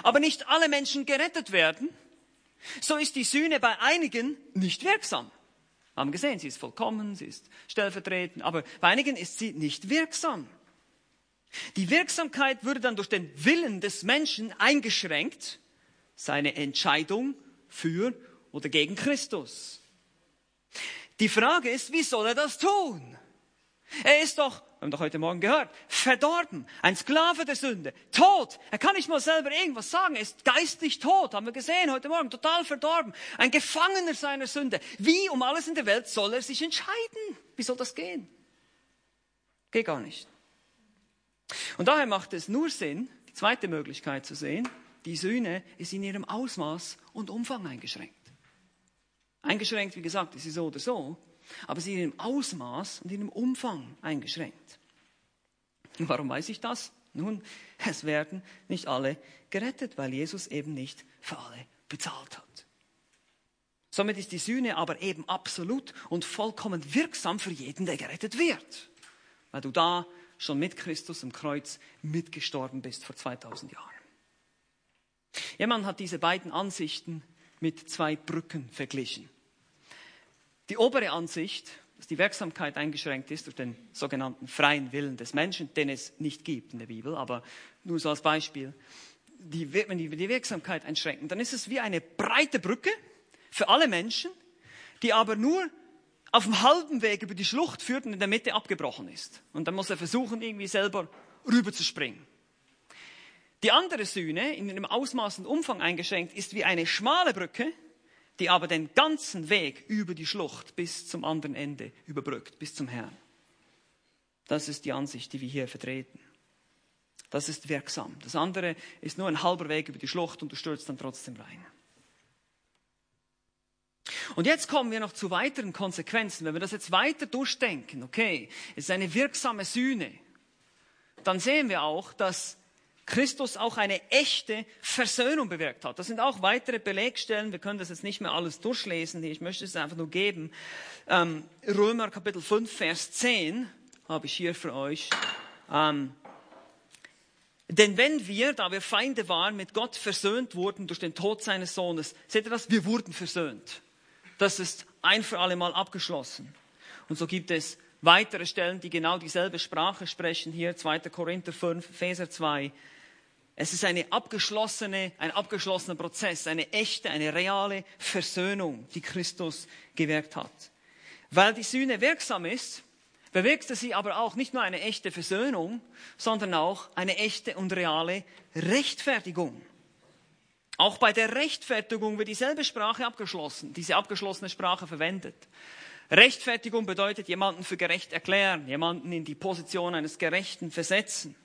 aber nicht alle Menschen gerettet werden, so ist die Sühne bei einigen nicht wirksam. Wir haben gesehen, sie ist vollkommen, sie ist stellvertretend, aber bei einigen ist sie nicht wirksam. Die Wirksamkeit würde dann durch den Willen des Menschen eingeschränkt, seine Entscheidung für oder gegen Christus. Die Frage ist, wie soll er das tun? Er ist doch, wir haben doch heute Morgen gehört, verdorben, ein Sklave der Sünde, tot. Er kann nicht mal selber irgendwas sagen, er ist geistlich tot, haben wir gesehen heute Morgen, total verdorben, ein Gefangener seiner Sünde. Wie um alles in der Welt soll er sich entscheiden? Wie soll das gehen? Geht gar nicht. Und daher macht es nur Sinn, die zweite Möglichkeit zu sehen, die Sühne ist in ihrem Ausmaß und Umfang eingeschränkt. Eingeschränkt, wie gesagt, ist sie so oder so, aber sie ist in ihrem Ausmaß und in ihrem Umfang eingeschränkt. Und warum weiß ich das? Nun, es werden nicht alle gerettet, weil Jesus eben nicht für alle bezahlt hat. Somit ist die Sühne aber eben absolut und vollkommen wirksam für jeden, der gerettet wird. Weil du da schon mit Christus am Kreuz mitgestorben bist vor 2000 Jahren. Jemand hat diese beiden Ansichten mit zwei Brücken verglichen. Die obere Ansicht, dass die Wirksamkeit eingeschränkt ist durch den sogenannten freien Willen des Menschen, den es nicht gibt in der Bibel, aber nur so als Beispiel, die, wenn die die Wirksamkeit einschränken, dann ist es wie eine breite Brücke für alle Menschen, die aber nur auf dem halben Weg über die Schlucht führt und in der Mitte abgebrochen ist. Und dann muss er versuchen, irgendwie selber rüberzuspringen. Die andere Sühne, in einem Ausmaß und Umfang eingeschränkt, ist wie eine schmale Brücke, die aber den ganzen Weg über die Schlucht bis zum anderen Ende überbrückt, bis zum Herrn. Das ist die Ansicht, die wir hier vertreten. Das ist wirksam. Das andere ist nur ein halber Weg über die Schlucht und du stürzt dann trotzdem rein. Und jetzt kommen wir noch zu weiteren Konsequenzen. Wenn wir das jetzt weiter durchdenken, okay, es ist eine wirksame Sühne, dann sehen wir auch, dass Christus auch eine echte Versöhnung bewirkt hat. Das sind auch weitere Belegstellen. Wir können das jetzt nicht mehr alles durchlesen. Ich möchte es einfach nur geben. Ähm, Römer Kapitel 5, Vers 10 habe ich hier für euch. Ähm, denn wenn wir, da wir Feinde waren, mit Gott versöhnt wurden durch den Tod seines Sohnes, seht ihr das? Wir wurden versöhnt. Das ist ein für alle Mal abgeschlossen. Und so gibt es weitere Stellen, die genau dieselbe Sprache sprechen. Hier 2. Korinther 5, Epheser 2. Es ist eine abgeschlossene, ein abgeschlossener Prozess, eine echte, eine reale Versöhnung, die Christus gewirkt hat. Weil die Sühne wirksam ist, bewirkte sie aber auch nicht nur eine echte Versöhnung, sondern auch eine echte und reale Rechtfertigung. Auch bei der Rechtfertigung wird dieselbe Sprache abgeschlossen, diese abgeschlossene Sprache verwendet. Rechtfertigung bedeutet jemanden für gerecht erklären, jemanden in die Position eines Gerechten versetzen.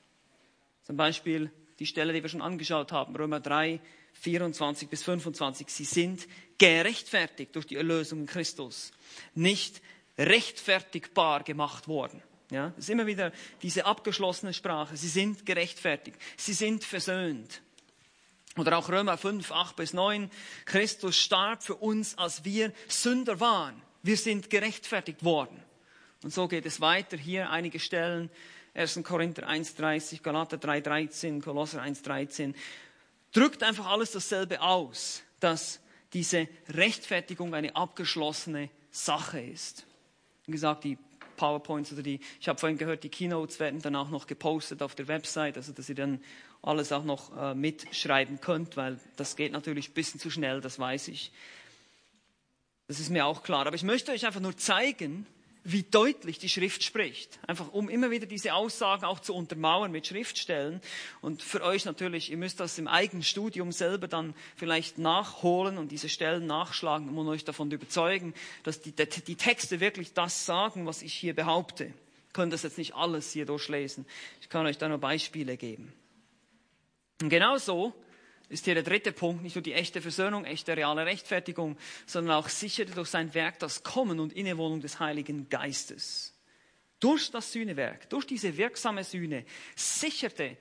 Zum Beispiel die Stelle, die wir schon angeschaut haben, Römer 3, 24 bis 25. Sie sind gerechtfertigt durch die Erlösung in Christus, nicht rechtfertigbar gemacht worden. Ja, ist immer wieder diese abgeschlossene Sprache. Sie sind gerechtfertigt. Sie sind versöhnt. Oder auch Römer 5, 8 bis 9. Christus starb für uns, als wir Sünder waren. Wir sind gerechtfertigt worden. Und so geht es weiter. Hier einige Stellen. 1. Korinther 1,30, Galater 3,13, Kolosser 1,13. Drückt einfach alles dasselbe aus, dass diese Rechtfertigung eine abgeschlossene Sache ist. Wie gesagt, die PowerPoints oder die, ich habe vorhin gehört, die Keynotes werden dann auch noch gepostet auf der Website, also dass ihr dann alles auch noch äh, mitschreiben könnt, weil das geht natürlich ein bisschen zu schnell, das weiß ich. Das ist mir auch klar. Aber ich möchte euch einfach nur zeigen, wie deutlich die Schrift spricht. Einfach um immer wieder diese Aussagen auch zu untermauern mit Schriftstellen. Und für euch natürlich, ihr müsst das im eigenen Studium selber dann vielleicht nachholen und diese Stellen nachschlagen, um euch davon zu überzeugen, dass die, die Texte wirklich das sagen, was ich hier behaupte. Ihr könnt das jetzt nicht alles hier durchlesen. Ich kann euch da nur Beispiele geben. Und genauso ist hier der dritte Punkt, nicht nur die echte Versöhnung, echte reale Rechtfertigung, sondern auch sicherte durch sein Werk das Kommen und Innewohnung des Heiligen Geistes. Durch das Sühnewerk, durch diese wirksame Sühne sicherte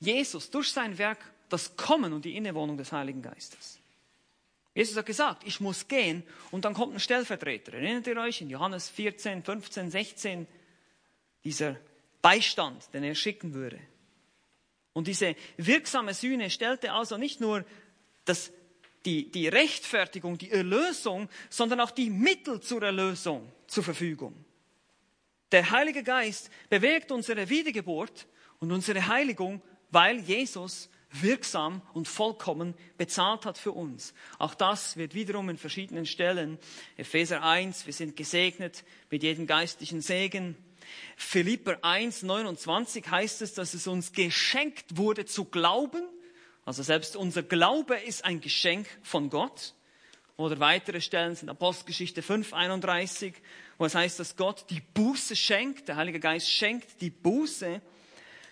Jesus durch sein Werk das Kommen und die Innewohnung des Heiligen Geistes. Jesus hat gesagt, ich muss gehen und dann kommt ein Stellvertreter. Erinnert ihr euch in Johannes 14, 15, 16, dieser Beistand, den er schicken würde. Und diese wirksame Sühne stellte also nicht nur das, die, die Rechtfertigung, die Erlösung, sondern auch die Mittel zur Erlösung zur Verfügung. Der Heilige Geist bewirkt unsere Wiedergeburt und unsere Heiligung, weil Jesus wirksam und vollkommen bezahlt hat für uns. Auch das wird wiederum in verschiedenen Stellen. Epheser 1, wir sind gesegnet mit jedem geistlichen Segen. Philipper 1, 29 heißt es, dass es uns geschenkt wurde zu glauben. Also selbst unser Glaube ist ein Geschenk von Gott. Oder weitere Stellen sind Apostelgeschichte 5, 31, wo es heißt, dass Gott die Buße schenkt. Der Heilige Geist schenkt die Buße.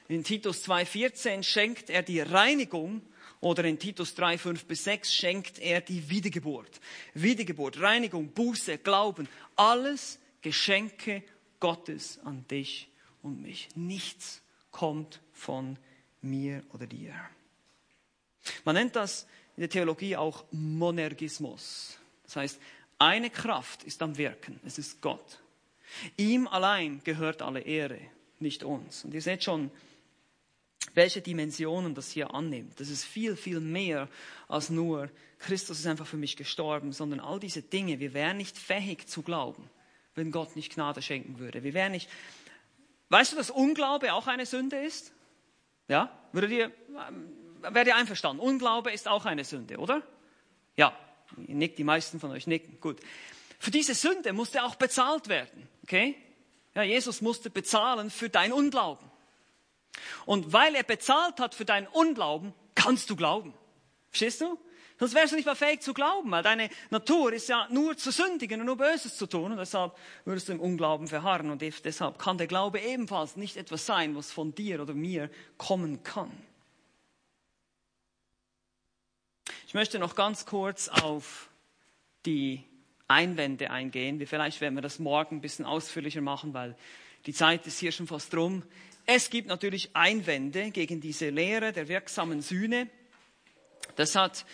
In Titus 2, 14 schenkt er die Reinigung. Oder in Titus 3, 5 bis 6 schenkt er die Wiedergeburt. Wiedergeburt, Reinigung, Buße, Glauben, alles Geschenke Gottes an dich und mich. Nichts kommt von mir oder dir. Man nennt das in der Theologie auch Monergismus. Das heißt, eine Kraft ist am Wirken, es ist Gott. Ihm allein gehört alle Ehre, nicht uns. Und ihr seht schon, welche Dimensionen das hier annimmt. Das ist viel, viel mehr als nur, Christus ist einfach für mich gestorben, sondern all diese Dinge, wir wären nicht fähig zu glauben wenn Gott nicht Gnade schenken würde. Wir wären nicht. Weißt du, dass Unglaube auch eine Sünde ist? Ja? Würdet ihr, wärt ihr einverstanden? Unglaube ist auch eine Sünde, oder? Ja. Nickt, die meisten von euch nicken. Gut. Für diese Sünde musste auch bezahlt werden. Okay? Ja, Jesus musste bezahlen für dein Unglauben. Und weil er bezahlt hat für deinen Unglauben, kannst du glauben. Verstehst du? Sonst wärst du nicht mal fähig zu glauben, weil deine Natur ist ja nur zu sündigen und nur Böses zu tun. Und deshalb würdest du im Unglauben verharren. Und deshalb kann der Glaube ebenfalls nicht etwas sein, was von dir oder mir kommen kann. Ich möchte noch ganz kurz auf die Einwände eingehen. Vielleicht werden wir das morgen ein bisschen ausführlicher machen, weil die Zeit ist hier schon fast rum. Es gibt natürlich Einwände gegen diese Lehre der wirksamen Sühne. Das hat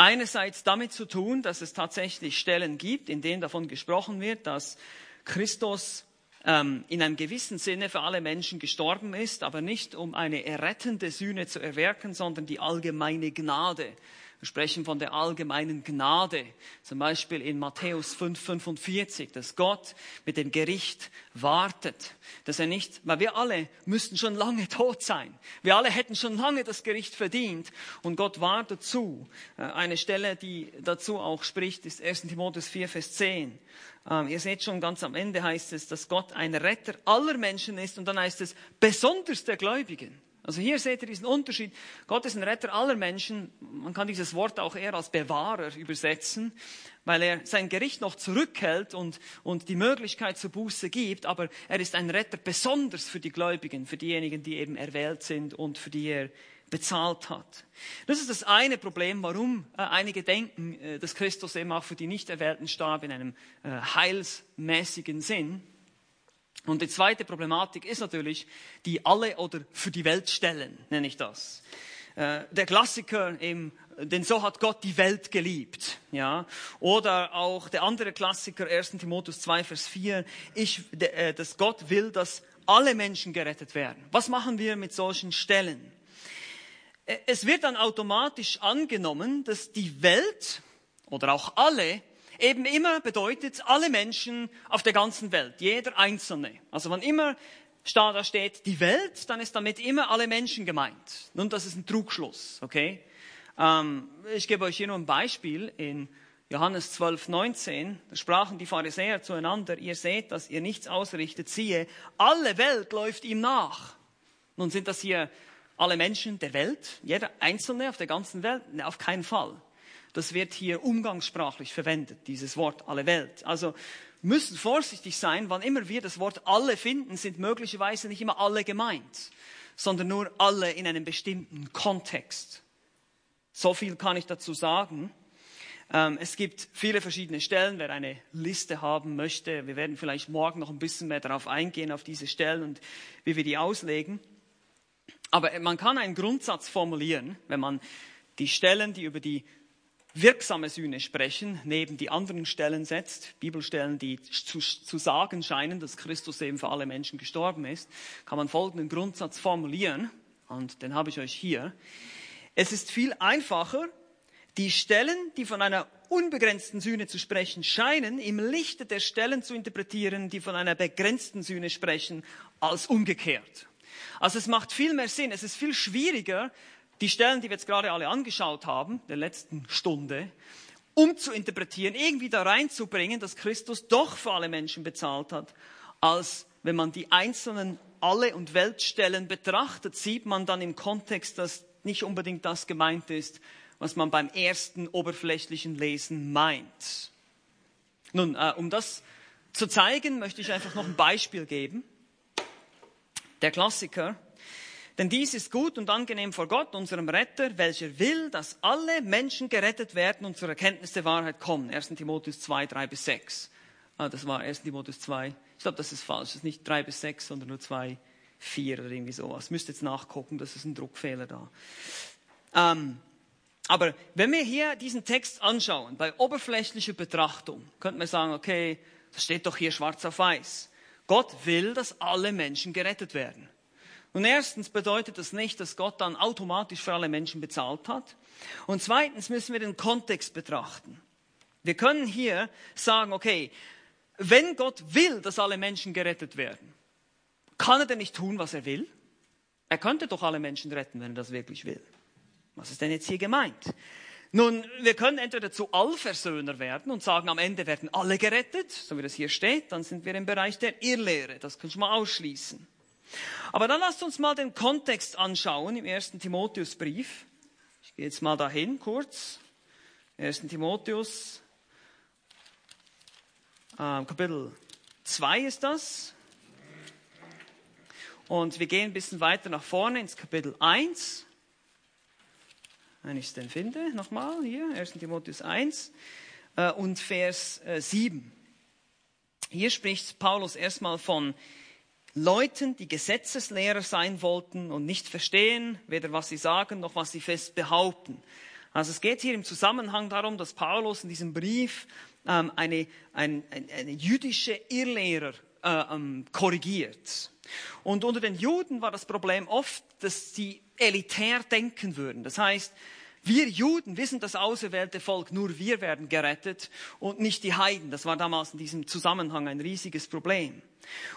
einerseits damit zu tun, dass es tatsächlich Stellen gibt, in denen davon gesprochen wird, dass Christus ähm, in einem gewissen Sinne für alle Menschen gestorben ist, aber nicht um eine errettende Sühne zu erwirken, sondern die allgemeine Gnade wir sprechen von der allgemeinen Gnade, zum Beispiel in Matthäus 5, 45, dass Gott mit dem Gericht wartet, dass er nicht, weil wir alle müssten schon lange tot sein. Wir alle hätten schon lange das Gericht verdient und Gott wartet zu. Äh, eine Stelle, die dazu auch spricht, ist 1. Timotheus 4, Vers 10. Ähm, ihr seht schon ganz am Ende heißt es, dass Gott ein Retter aller Menschen ist und dann heißt es besonders der Gläubigen. Also hier seht ihr diesen Unterschied. Gott ist ein Retter aller Menschen. Man kann dieses Wort auch eher als Bewahrer übersetzen, weil er sein Gericht noch zurückhält und, und die Möglichkeit zur Buße gibt. Aber er ist ein Retter besonders für die Gläubigen, für diejenigen, die eben erwählt sind und für die er bezahlt hat. Das ist das eine Problem, warum äh, einige denken, äh, dass Christus eben auch für die Nichterwählten starb in einem äh, heilsmäßigen Sinn. Und die zweite Problematik ist natürlich die alle oder für die Welt stellen, nenne ich das. Äh, der Klassiker im denn so hat Gott die Welt geliebt. Ja? Oder auch der andere Klassiker, 1. Timotheus 2, Vers 4, ich, äh, dass Gott will, dass alle Menschen gerettet werden. Was machen wir mit solchen Stellen? Äh, es wird dann automatisch angenommen, dass die Welt oder auch alle eben immer bedeutet, alle Menschen auf der ganzen Welt, jeder Einzelne. Also wann immer da steht die Welt, dann ist damit immer alle Menschen gemeint. Nun, das ist ein Trugschluss, okay? Ähm, ich gebe euch hier nur ein Beispiel. In Johannes 12, 19, da sprachen die Pharisäer zueinander, ihr seht, dass ihr nichts ausrichtet, siehe, alle Welt läuft ihm nach. Nun sind das hier alle Menschen der Welt, jeder Einzelne auf der ganzen Welt? Ne, auf keinen Fall. Das wird hier umgangssprachlich verwendet, dieses Wort alle Welt. Also müssen vorsichtig sein, wann immer wir das Wort alle finden, sind möglicherweise nicht immer alle gemeint, sondern nur alle in einem bestimmten Kontext. So viel kann ich dazu sagen. Ähm, es gibt viele verschiedene Stellen, wer eine Liste haben möchte. Wir werden vielleicht morgen noch ein bisschen mehr darauf eingehen, auf diese Stellen und wie wir die auslegen. Aber man kann einen Grundsatz formulieren, wenn man die Stellen, die über die wirksame Sühne sprechen, neben die anderen Stellen setzt, Bibelstellen, die zu, zu, sagen scheinen, dass Christus eben für alle Menschen gestorben ist, kann man folgenden Grundsatz formulieren, und den habe ich euch hier. Es ist viel einfacher, die Stellen, die von einer unbegrenzten Sühne zu sprechen scheinen, im Lichte der Stellen zu interpretieren, die von einer begrenzten Sühne sprechen, als umgekehrt. Also es macht viel mehr Sinn, es ist viel schwieriger, die Stellen, die wir jetzt gerade alle angeschaut haben, der letzten Stunde, um zu interpretieren, irgendwie da reinzubringen, dass Christus doch für alle Menschen bezahlt hat, als wenn man die einzelnen Alle- und Weltstellen betrachtet, sieht man dann im Kontext, dass nicht unbedingt das gemeint ist, was man beim ersten oberflächlichen Lesen meint. Nun, äh, um das zu zeigen, möchte ich einfach noch ein Beispiel geben. Der Klassiker, denn dies ist gut und angenehm vor Gott, unserem Retter, welcher will, dass alle Menschen gerettet werden und zur Erkenntnis der Wahrheit kommen. 1. Timotheus 2, 3 bis 6. Ah, das war 1. Timotheus 2. Ich glaube, das ist falsch. Das ist nicht 3 bis 6, sondern nur 2, 4 oder irgendwie sowas. Müsst jetzt nachgucken, das ist ein Druckfehler da. Ähm, aber wenn wir hier diesen Text anschauen, bei oberflächlicher Betrachtung, könnte man sagen, okay, das steht doch hier schwarz auf weiß. Gott will, dass alle Menschen gerettet werden. Und erstens bedeutet das nicht, dass Gott dann automatisch für alle Menschen bezahlt hat. Und zweitens müssen wir den Kontext betrachten. Wir können hier sagen, okay, wenn Gott will, dass alle Menschen gerettet werden, kann er denn nicht tun, was er will? Er könnte doch alle Menschen retten, wenn er das wirklich will. Was ist denn jetzt hier gemeint? Nun, wir können entweder zu Allversöhner werden und sagen, am Ende werden alle gerettet, so wie das hier steht, dann sind wir im Bereich der Irrlehre. Das können wir mal ausschließen. Aber dann lasst uns mal den Kontext anschauen im ersten Timotheusbrief. Ich gehe jetzt mal dahin kurz. 1. Timotheus, äh, Kapitel 2 ist das. Und wir gehen ein bisschen weiter nach vorne ins Kapitel 1. Wenn ich es denn finde, nochmal hier, 1. Timotheus 1 äh, und Vers äh, 7. Hier spricht Paulus erstmal von Leuten, die Gesetzeslehrer sein wollten und nicht verstehen, weder was sie sagen noch was sie fest behaupten. Also es geht hier im Zusammenhang darum, dass Paulus in diesem Brief ähm, eine, ein, eine jüdische Irrlehrer äh, ähm, korrigiert. Und unter den Juden war das Problem oft, dass sie elitär denken würden. Das heißt, wir Juden, wir sind das auserwählte Volk, nur wir werden gerettet und nicht die Heiden. Das war damals in diesem Zusammenhang ein riesiges Problem.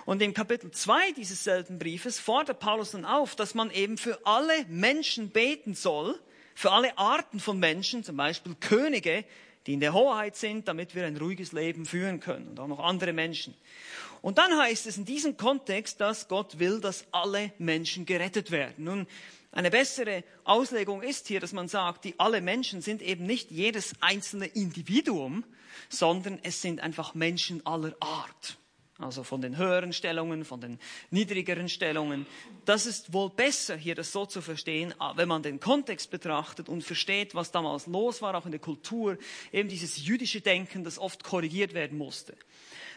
Und im Kapitel 2 dieses selben Briefes fordert Paulus dann auf, dass man eben für alle Menschen beten soll, für alle Arten von Menschen, zum Beispiel Könige, die in der Hoheit sind, damit wir ein ruhiges Leben führen können und auch noch andere Menschen. Und dann heißt es in diesem Kontext, dass Gott will, dass alle Menschen gerettet werden. Nun, eine bessere Auslegung ist hier, dass man sagt, die alle Menschen sind eben nicht jedes einzelne Individuum, sondern es sind einfach Menschen aller Art. Also von den höheren Stellungen, von den niedrigeren Stellungen. Das ist wohl besser, hier das so zu verstehen, wenn man den Kontext betrachtet und versteht, was damals los war, auch in der Kultur, eben dieses jüdische Denken, das oft korrigiert werden musste.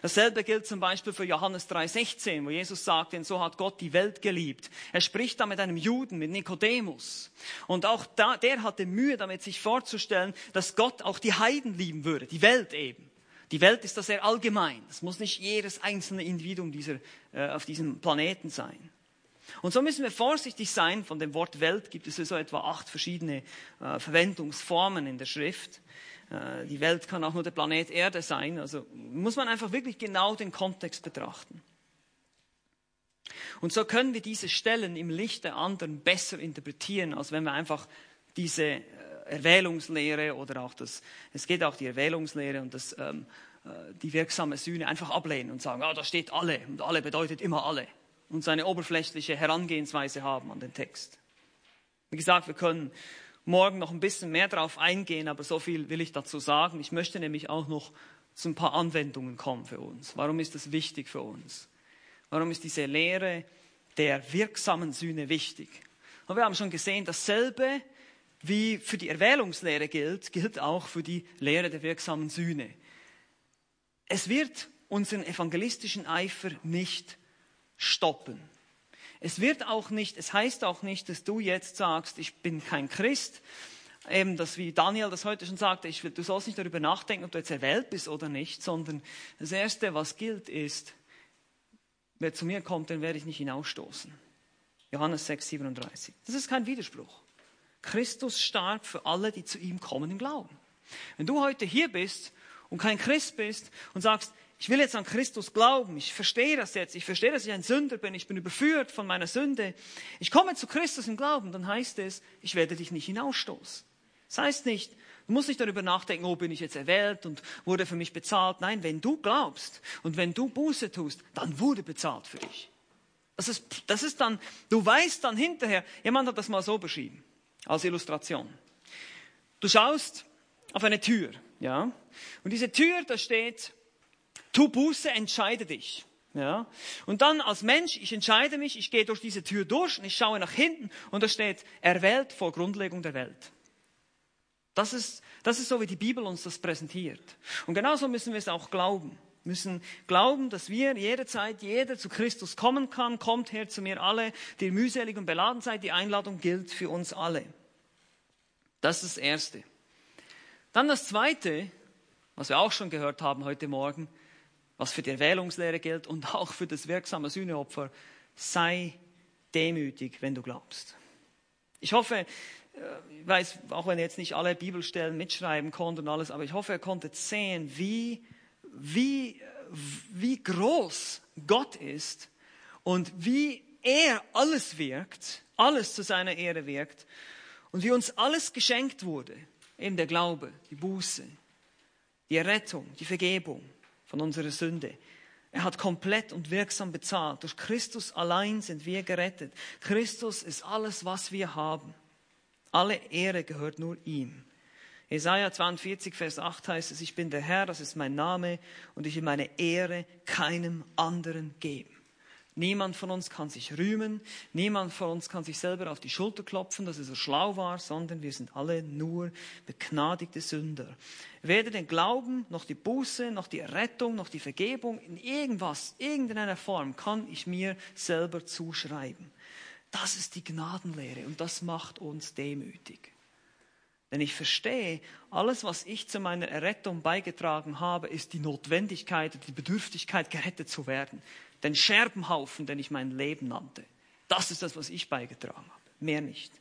Dasselbe gilt zum Beispiel für Johannes 3,16, wo Jesus sagt, denn so hat Gott die Welt geliebt. Er spricht da mit einem Juden, mit Nikodemus. Und auch da, der hatte Mühe damit, sich vorzustellen, dass Gott auch die Heiden lieben würde, die Welt eben. Die Welt ist da sehr allgemein. Es muss nicht jedes einzelne Individuum dieser, äh, auf diesem Planeten sein. Und so müssen wir vorsichtig sein. Von dem Wort Welt gibt es so etwa acht verschiedene äh, Verwendungsformen in der Schrift. Äh, die Welt kann auch nur der Planet Erde sein. Also muss man einfach wirklich genau den Kontext betrachten. Und so können wir diese Stellen im Licht der anderen besser interpretieren, als wenn wir einfach diese Erwählungslehre oder auch das, es geht auch die Erwählungslehre und das, ähm, äh, die wirksame Sühne einfach ablehnen und sagen, ah, da steht alle und alle bedeutet immer alle und seine oberflächliche Herangehensweise haben an den Text. Wie gesagt, wir können morgen noch ein bisschen mehr darauf eingehen, aber so viel will ich dazu sagen. Ich möchte nämlich auch noch zu ein paar Anwendungen kommen für uns. Warum ist das wichtig für uns? Warum ist diese Lehre der wirksamen Sühne wichtig? Und wir haben schon gesehen, dasselbe wie für die Erwählungslehre gilt, gilt auch für die Lehre der wirksamen Sühne. Es wird unseren evangelistischen Eifer nicht stoppen. Es wird auch nicht, es heißt auch nicht, dass du jetzt sagst, ich bin kein Christ. Eben, dass wie Daniel das heute schon sagte, ich du sollst nicht darüber nachdenken, ob du jetzt erwählt bist oder nicht, sondern das Erste, was gilt, ist, wer zu mir kommt, den werde ich nicht hinausstoßen. Johannes 6, 37. Das ist kein Widerspruch. Christus starb für alle, die zu ihm kommen im Glauben. Wenn du heute hier bist und kein Christ bist und sagst, ich will jetzt an Christus glauben, ich verstehe das jetzt, ich verstehe, dass ich ein Sünder bin, ich bin überführt von meiner Sünde, ich komme zu Christus im Glauben, dann heißt es, ich werde dich nicht hinausstoßen. Das heißt nicht, du musst nicht darüber nachdenken, oh, bin ich jetzt erwählt und wurde für mich bezahlt. Nein, wenn du glaubst und wenn du Buße tust, dann wurde bezahlt für dich. Das ist, das ist dann, du weißt dann hinterher, jemand hat das mal so beschrieben, als Illustration. Du schaust auf eine Tür, ja, und diese Tür, da steht, Tu Buße, entscheide dich. Ja? Und dann als Mensch, ich entscheide mich, ich gehe durch diese Tür durch und ich schaue nach hinten und da steht, erwählt vor Grundlegung der Welt. Das ist, das ist so, wie die Bibel uns das präsentiert. Und genauso müssen wir es auch glauben. Müssen glauben, dass wir jederzeit, jeder zu Christus kommen kann. Kommt her zu mir alle, die mühselig und beladen seid. Die Einladung gilt für uns alle. Das ist das Erste. Dann das Zweite, was wir auch schon gehört haben heute Morgen, was für die Erwählungslehre gilt und auch für das wirksame Sühneopfer, sei demütig, wenn du glaubst. Ich hoffe, äh, ich weiß, auch wenn ihr jetzt nicht alle Bibelstellen mitschreiben konnte und alles, aber ich hoffe, ihr konntet sehen, wie, wie, wie groß Gott ist und wie er alles wirkt, alles zu seiner Ehre wirkt und wie uns alles geschenkt wurde, eben der Glaube, die Buße, die Errettung, die Vergebung von unserer Sünde. Er hat komplett und wirksam bezahlt. Durch Christus allein sind wir gerettet. Christus ist alles, was wir haben. Alle Ehre gehört nur ihm. Jesaja 42, Vers 8 heißt es, ich bin der Herr, das ist mein Name, und ich will meine Ehre keinem anderen geben. Niemand von uns kann sich rühmen, niemand von uns kann sich selber auf die Schulter klopfen, dass er so schlau war, sondern wir sind alle nur begnadigte Sünder. Weder den Glauben, noch die Buße, noch die Errettung, noch die Vergebung, in irgendwas, irgendeiner Form kann ich mir selber zuschreiben. Das ist die Gnadenlehre und das macht uns demütig. Denn ich verstehe, alles, was ich zu meiner Errettung beigetragen habe, ist die Notwendigkeit, die Bedürftigkeit, gerettet zu werden den Scherbenhaufen, den ich mein Leben nannte. Das ist das, was ich beigetragen habe, mehr nicht.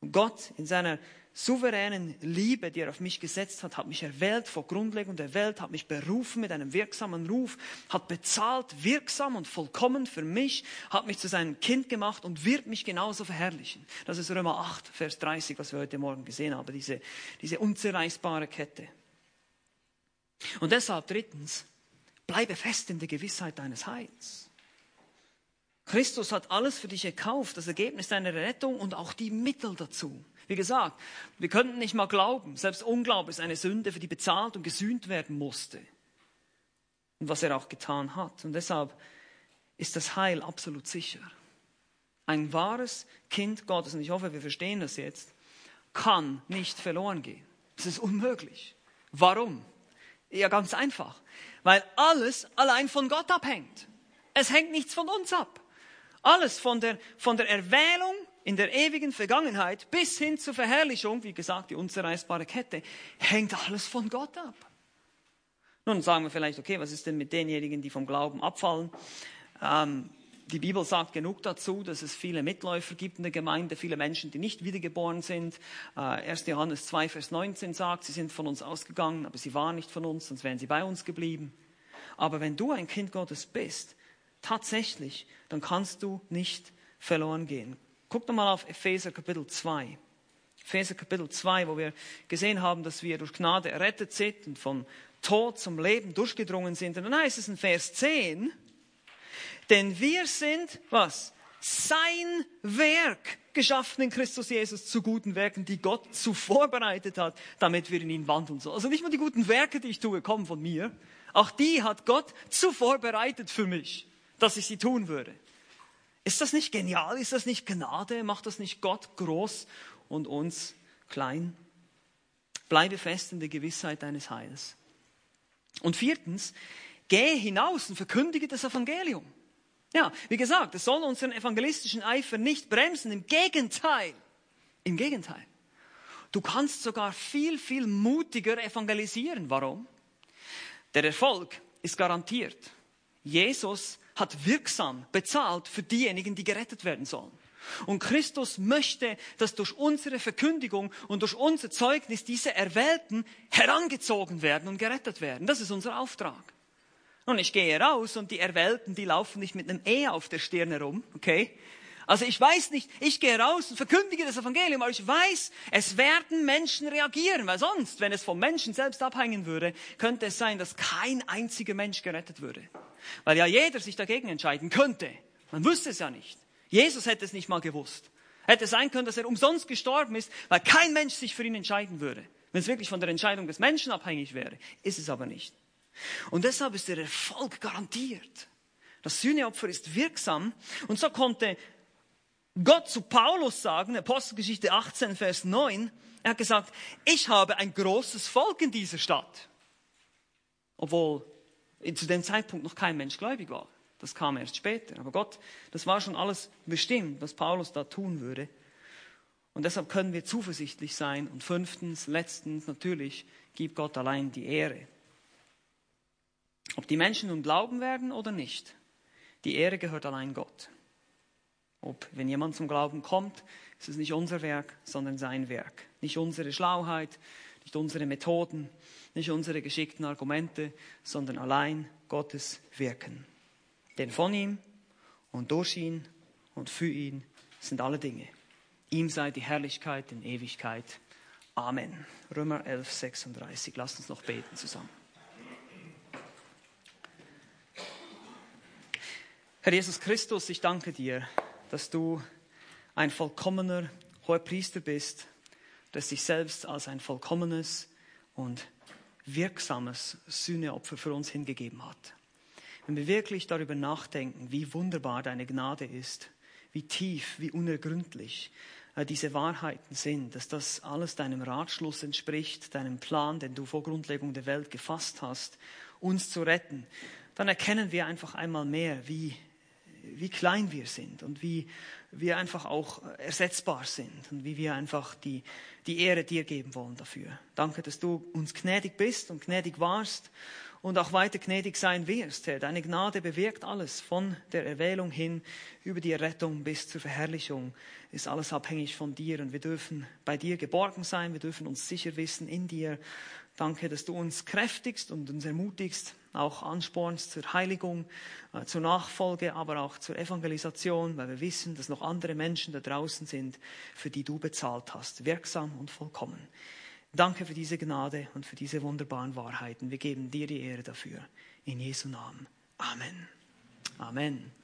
Und Gott in seiner souveränen Liebe, die er auf mich gesetzt hat, hat mich erwählt vor Grundlegung der Welt, hat mich berufen mit einem wirksamen Ruf, hat bezahlt wirksam und vollkommen für mich, hat mich zu seinem Kind gemacht und wird mich genauso verherrlichen. Das ist Römer 8, Vers 30, was wir heute Morgen gesehen haben, diese, diese unzerreißbare Kette. Und deshalb drittens, Bleibe fest in der Gewissheit deines Heils. Christus hat alles für dich gekauft, das Ergebnis deiner Rettung und auch die Mittel dazu. Wie gesagt, wir könnten nicht mal glauben, selbst Unglaube ist eine Sünde, für die bezahlt und gesühnt werden musste. Und was er auch getan hat. Und deshalb ist das Heil absolut sicher. Ein wahres Kind Gottes, und ich hoffe, wir verstehen das jetzt, kann nicht verloren gehen. Das ist unmöglich. Warum? Ja, ganz einfach weil alles allein von Gott abhängt. Es hängt nichts von uns ab. Alles von der, von der Erwählung in der ewigen Vergangenheit bis hin zur Verherrlichung, wie gesagt, die unzerreißbare Kette, hängt alles von Gott ab. Nun sagen wir vielleicht, okay, was ist denn mit denjenigen, die vom Glauben abfallen? Ähm, die Bibel sagt genug dazu, dass es viele Mitläufer gibt in der Gemeinde, viele Menschen, die nicht wiedergeboren sind. 1. Äh, Johannes 2, Vers 19 sagt, sie sind von uns ausgegangen, aber sie waren nicht von uns, sonst wären sie bei uns geblieben. Aber wenn du ein Kind Gottes bist, tatsächlich, dann kannst du nicht verloren gehen. Guck doch mal auf Epheser Kapitel 2. Epheser Kapitel 2, wo wir gesehen haben, dass wir durch Gnade errettet sind und vom Tod zum Leben durchgedrungen sind. Und dann heißt es in Vers 10, denn wir sind, was? Sein Werk geschaffen in Christus Jesus zu guten Werken, die Gott zuvor bereitet hat, damit wir in ihn wandeln sollen. Also nicht nur die guten Werke, die ich tue, kommen von mir. Auch die hat Gott zuvor bereitet für mich, dass ich sie tun würde. Ist das nicht genial? Ist das nicht Gnade? Macht das nicht Gott groß und uns klein? Bleibe fest in der Gewissheit deines Heils. Und viertens, gehe hinaus und verkündige das Evangelium. Ja, wie gesagt, es soll unseren evangelistischen Eifer nicht bremsen. Im Gegenteil. Im Gegenteil. Du kannst sogar viel, viel mutiger evangelisieren. Warum? Der Erfolg ist garantiert. Jesus hat wirksam bezahlt für diejenigen, die gerettet werden sollen. Und Christus möchte, dass durch unsere Verkündigung und durch unser Zeugnis diese Erwählten herangezogen werden und gerettet werden. Das ist unser Auftrag. Und ich gehe raus und die Erwählten, die laufen nicht mit einem E auf der Stirn herum, okay? Also ich weiß nicht, ich gehe raus und verkündige das Evangelium, aber ich weiß, es werden Menschen reagieren, weil sonst, wenn es vom Menschen selbst abhängen würde, könnte es sein, dass kein einziger Mensch gerettet würde. Weil ja jeder sich dagegen entscheiden könnte. Man wüsste es ja nicht. Jesus hätte es nicht mal gewusst. Hätte sein können, dass er umsonst gestorben ist, weil kein Mensch sich für ihn entscheiden würde. Wenn es wirklich von der Entscheidung des Menschen abhängig wäre, ist es aber nicht. Und deshalb ist der Erfolg garantiert. Das Sühneopfer ist wirksam. Und so konnte Gott zu Paulus sagen, Apostelgeschichte 18, Vers 9, er hat gesagt, ich habe ein großes Volk in dieser Stadt. Obwohl zu dem Zeitpunkt noch kein Mensch gläubig war. Das kam erst später. Aber Gott, das war schon alles bestimmt, was Paulus da tun würde. Und deshalb können wir zuversichtlich sein. Und fünftens, letztens, natürlich, gibt Gott allein die Ehre. Ob die Menschen nun glauben werden oder nicht, die Ehre gehört allein Gott. Ob, wenn jemand zum Glauben kommt, ist es nicht unser Werk, sondern sein Werk. Nicht unsere Schlauheit, nicht unsere Methoden, nicht unsere geschickten Argumente, sondern allein Gottes Wirken. Denn von ihm und durch ihn und für ihn sind alle Dinge. Ihm sei die Herrlichkeit in Ewigkeit. Amen. Römer 11, 36. Lasst uns noch beten zusammen. Herr Jesus Christus, ich danke dir, dass du ein vollkommener hoher Priester bist, der sich selbst als ein vollkommenes und wirksames Sühneopfer für uns hingegeben hat. wenn wir wirklich darüber nachdenken, wie wunderbar deine Gnade ist, wie tief, wie unergründlich äh, diese Wahrheiten sind, dass das alles deinem Ratschluss entspricht, deinem Plan, den du vor Grundlegung der Welt gefasst hast, uns zu retten, dann erkennen wir einfach einmal mehr, wie, wie klein wir sind und wie wir einfach auch ersetzbar sind und wie wir einfach die, die Ehre dir geben wollen dafür. Danke, dass du uns gnädig bist und gnädig warst und auch weiter gnädig sein wirst, Herr. Deine Gnade bewirkt alles, von der Erwählung hin über die Errettung bis zur Verherrlichung ist alles abhängig von dir und wir dürfen bei dir geborgen sein, wir dürfen uns sicher wissen in dir. Danke, dass du uns kräftigst und uns ermutigst, auch anspornst zur Heiligung, äh, zur Nachfolge, aber auch zur Evangelisation, weil wir wissen, dass noch andere Menschen da draußen sind, für die du bezahlt hast, wirksam und vollkommen. Danke für diese Gnade und für diese wunderbaren Wahrheiten. Wir geben dir die Ehre dafür. In Jesu Namen. Amen. Amen.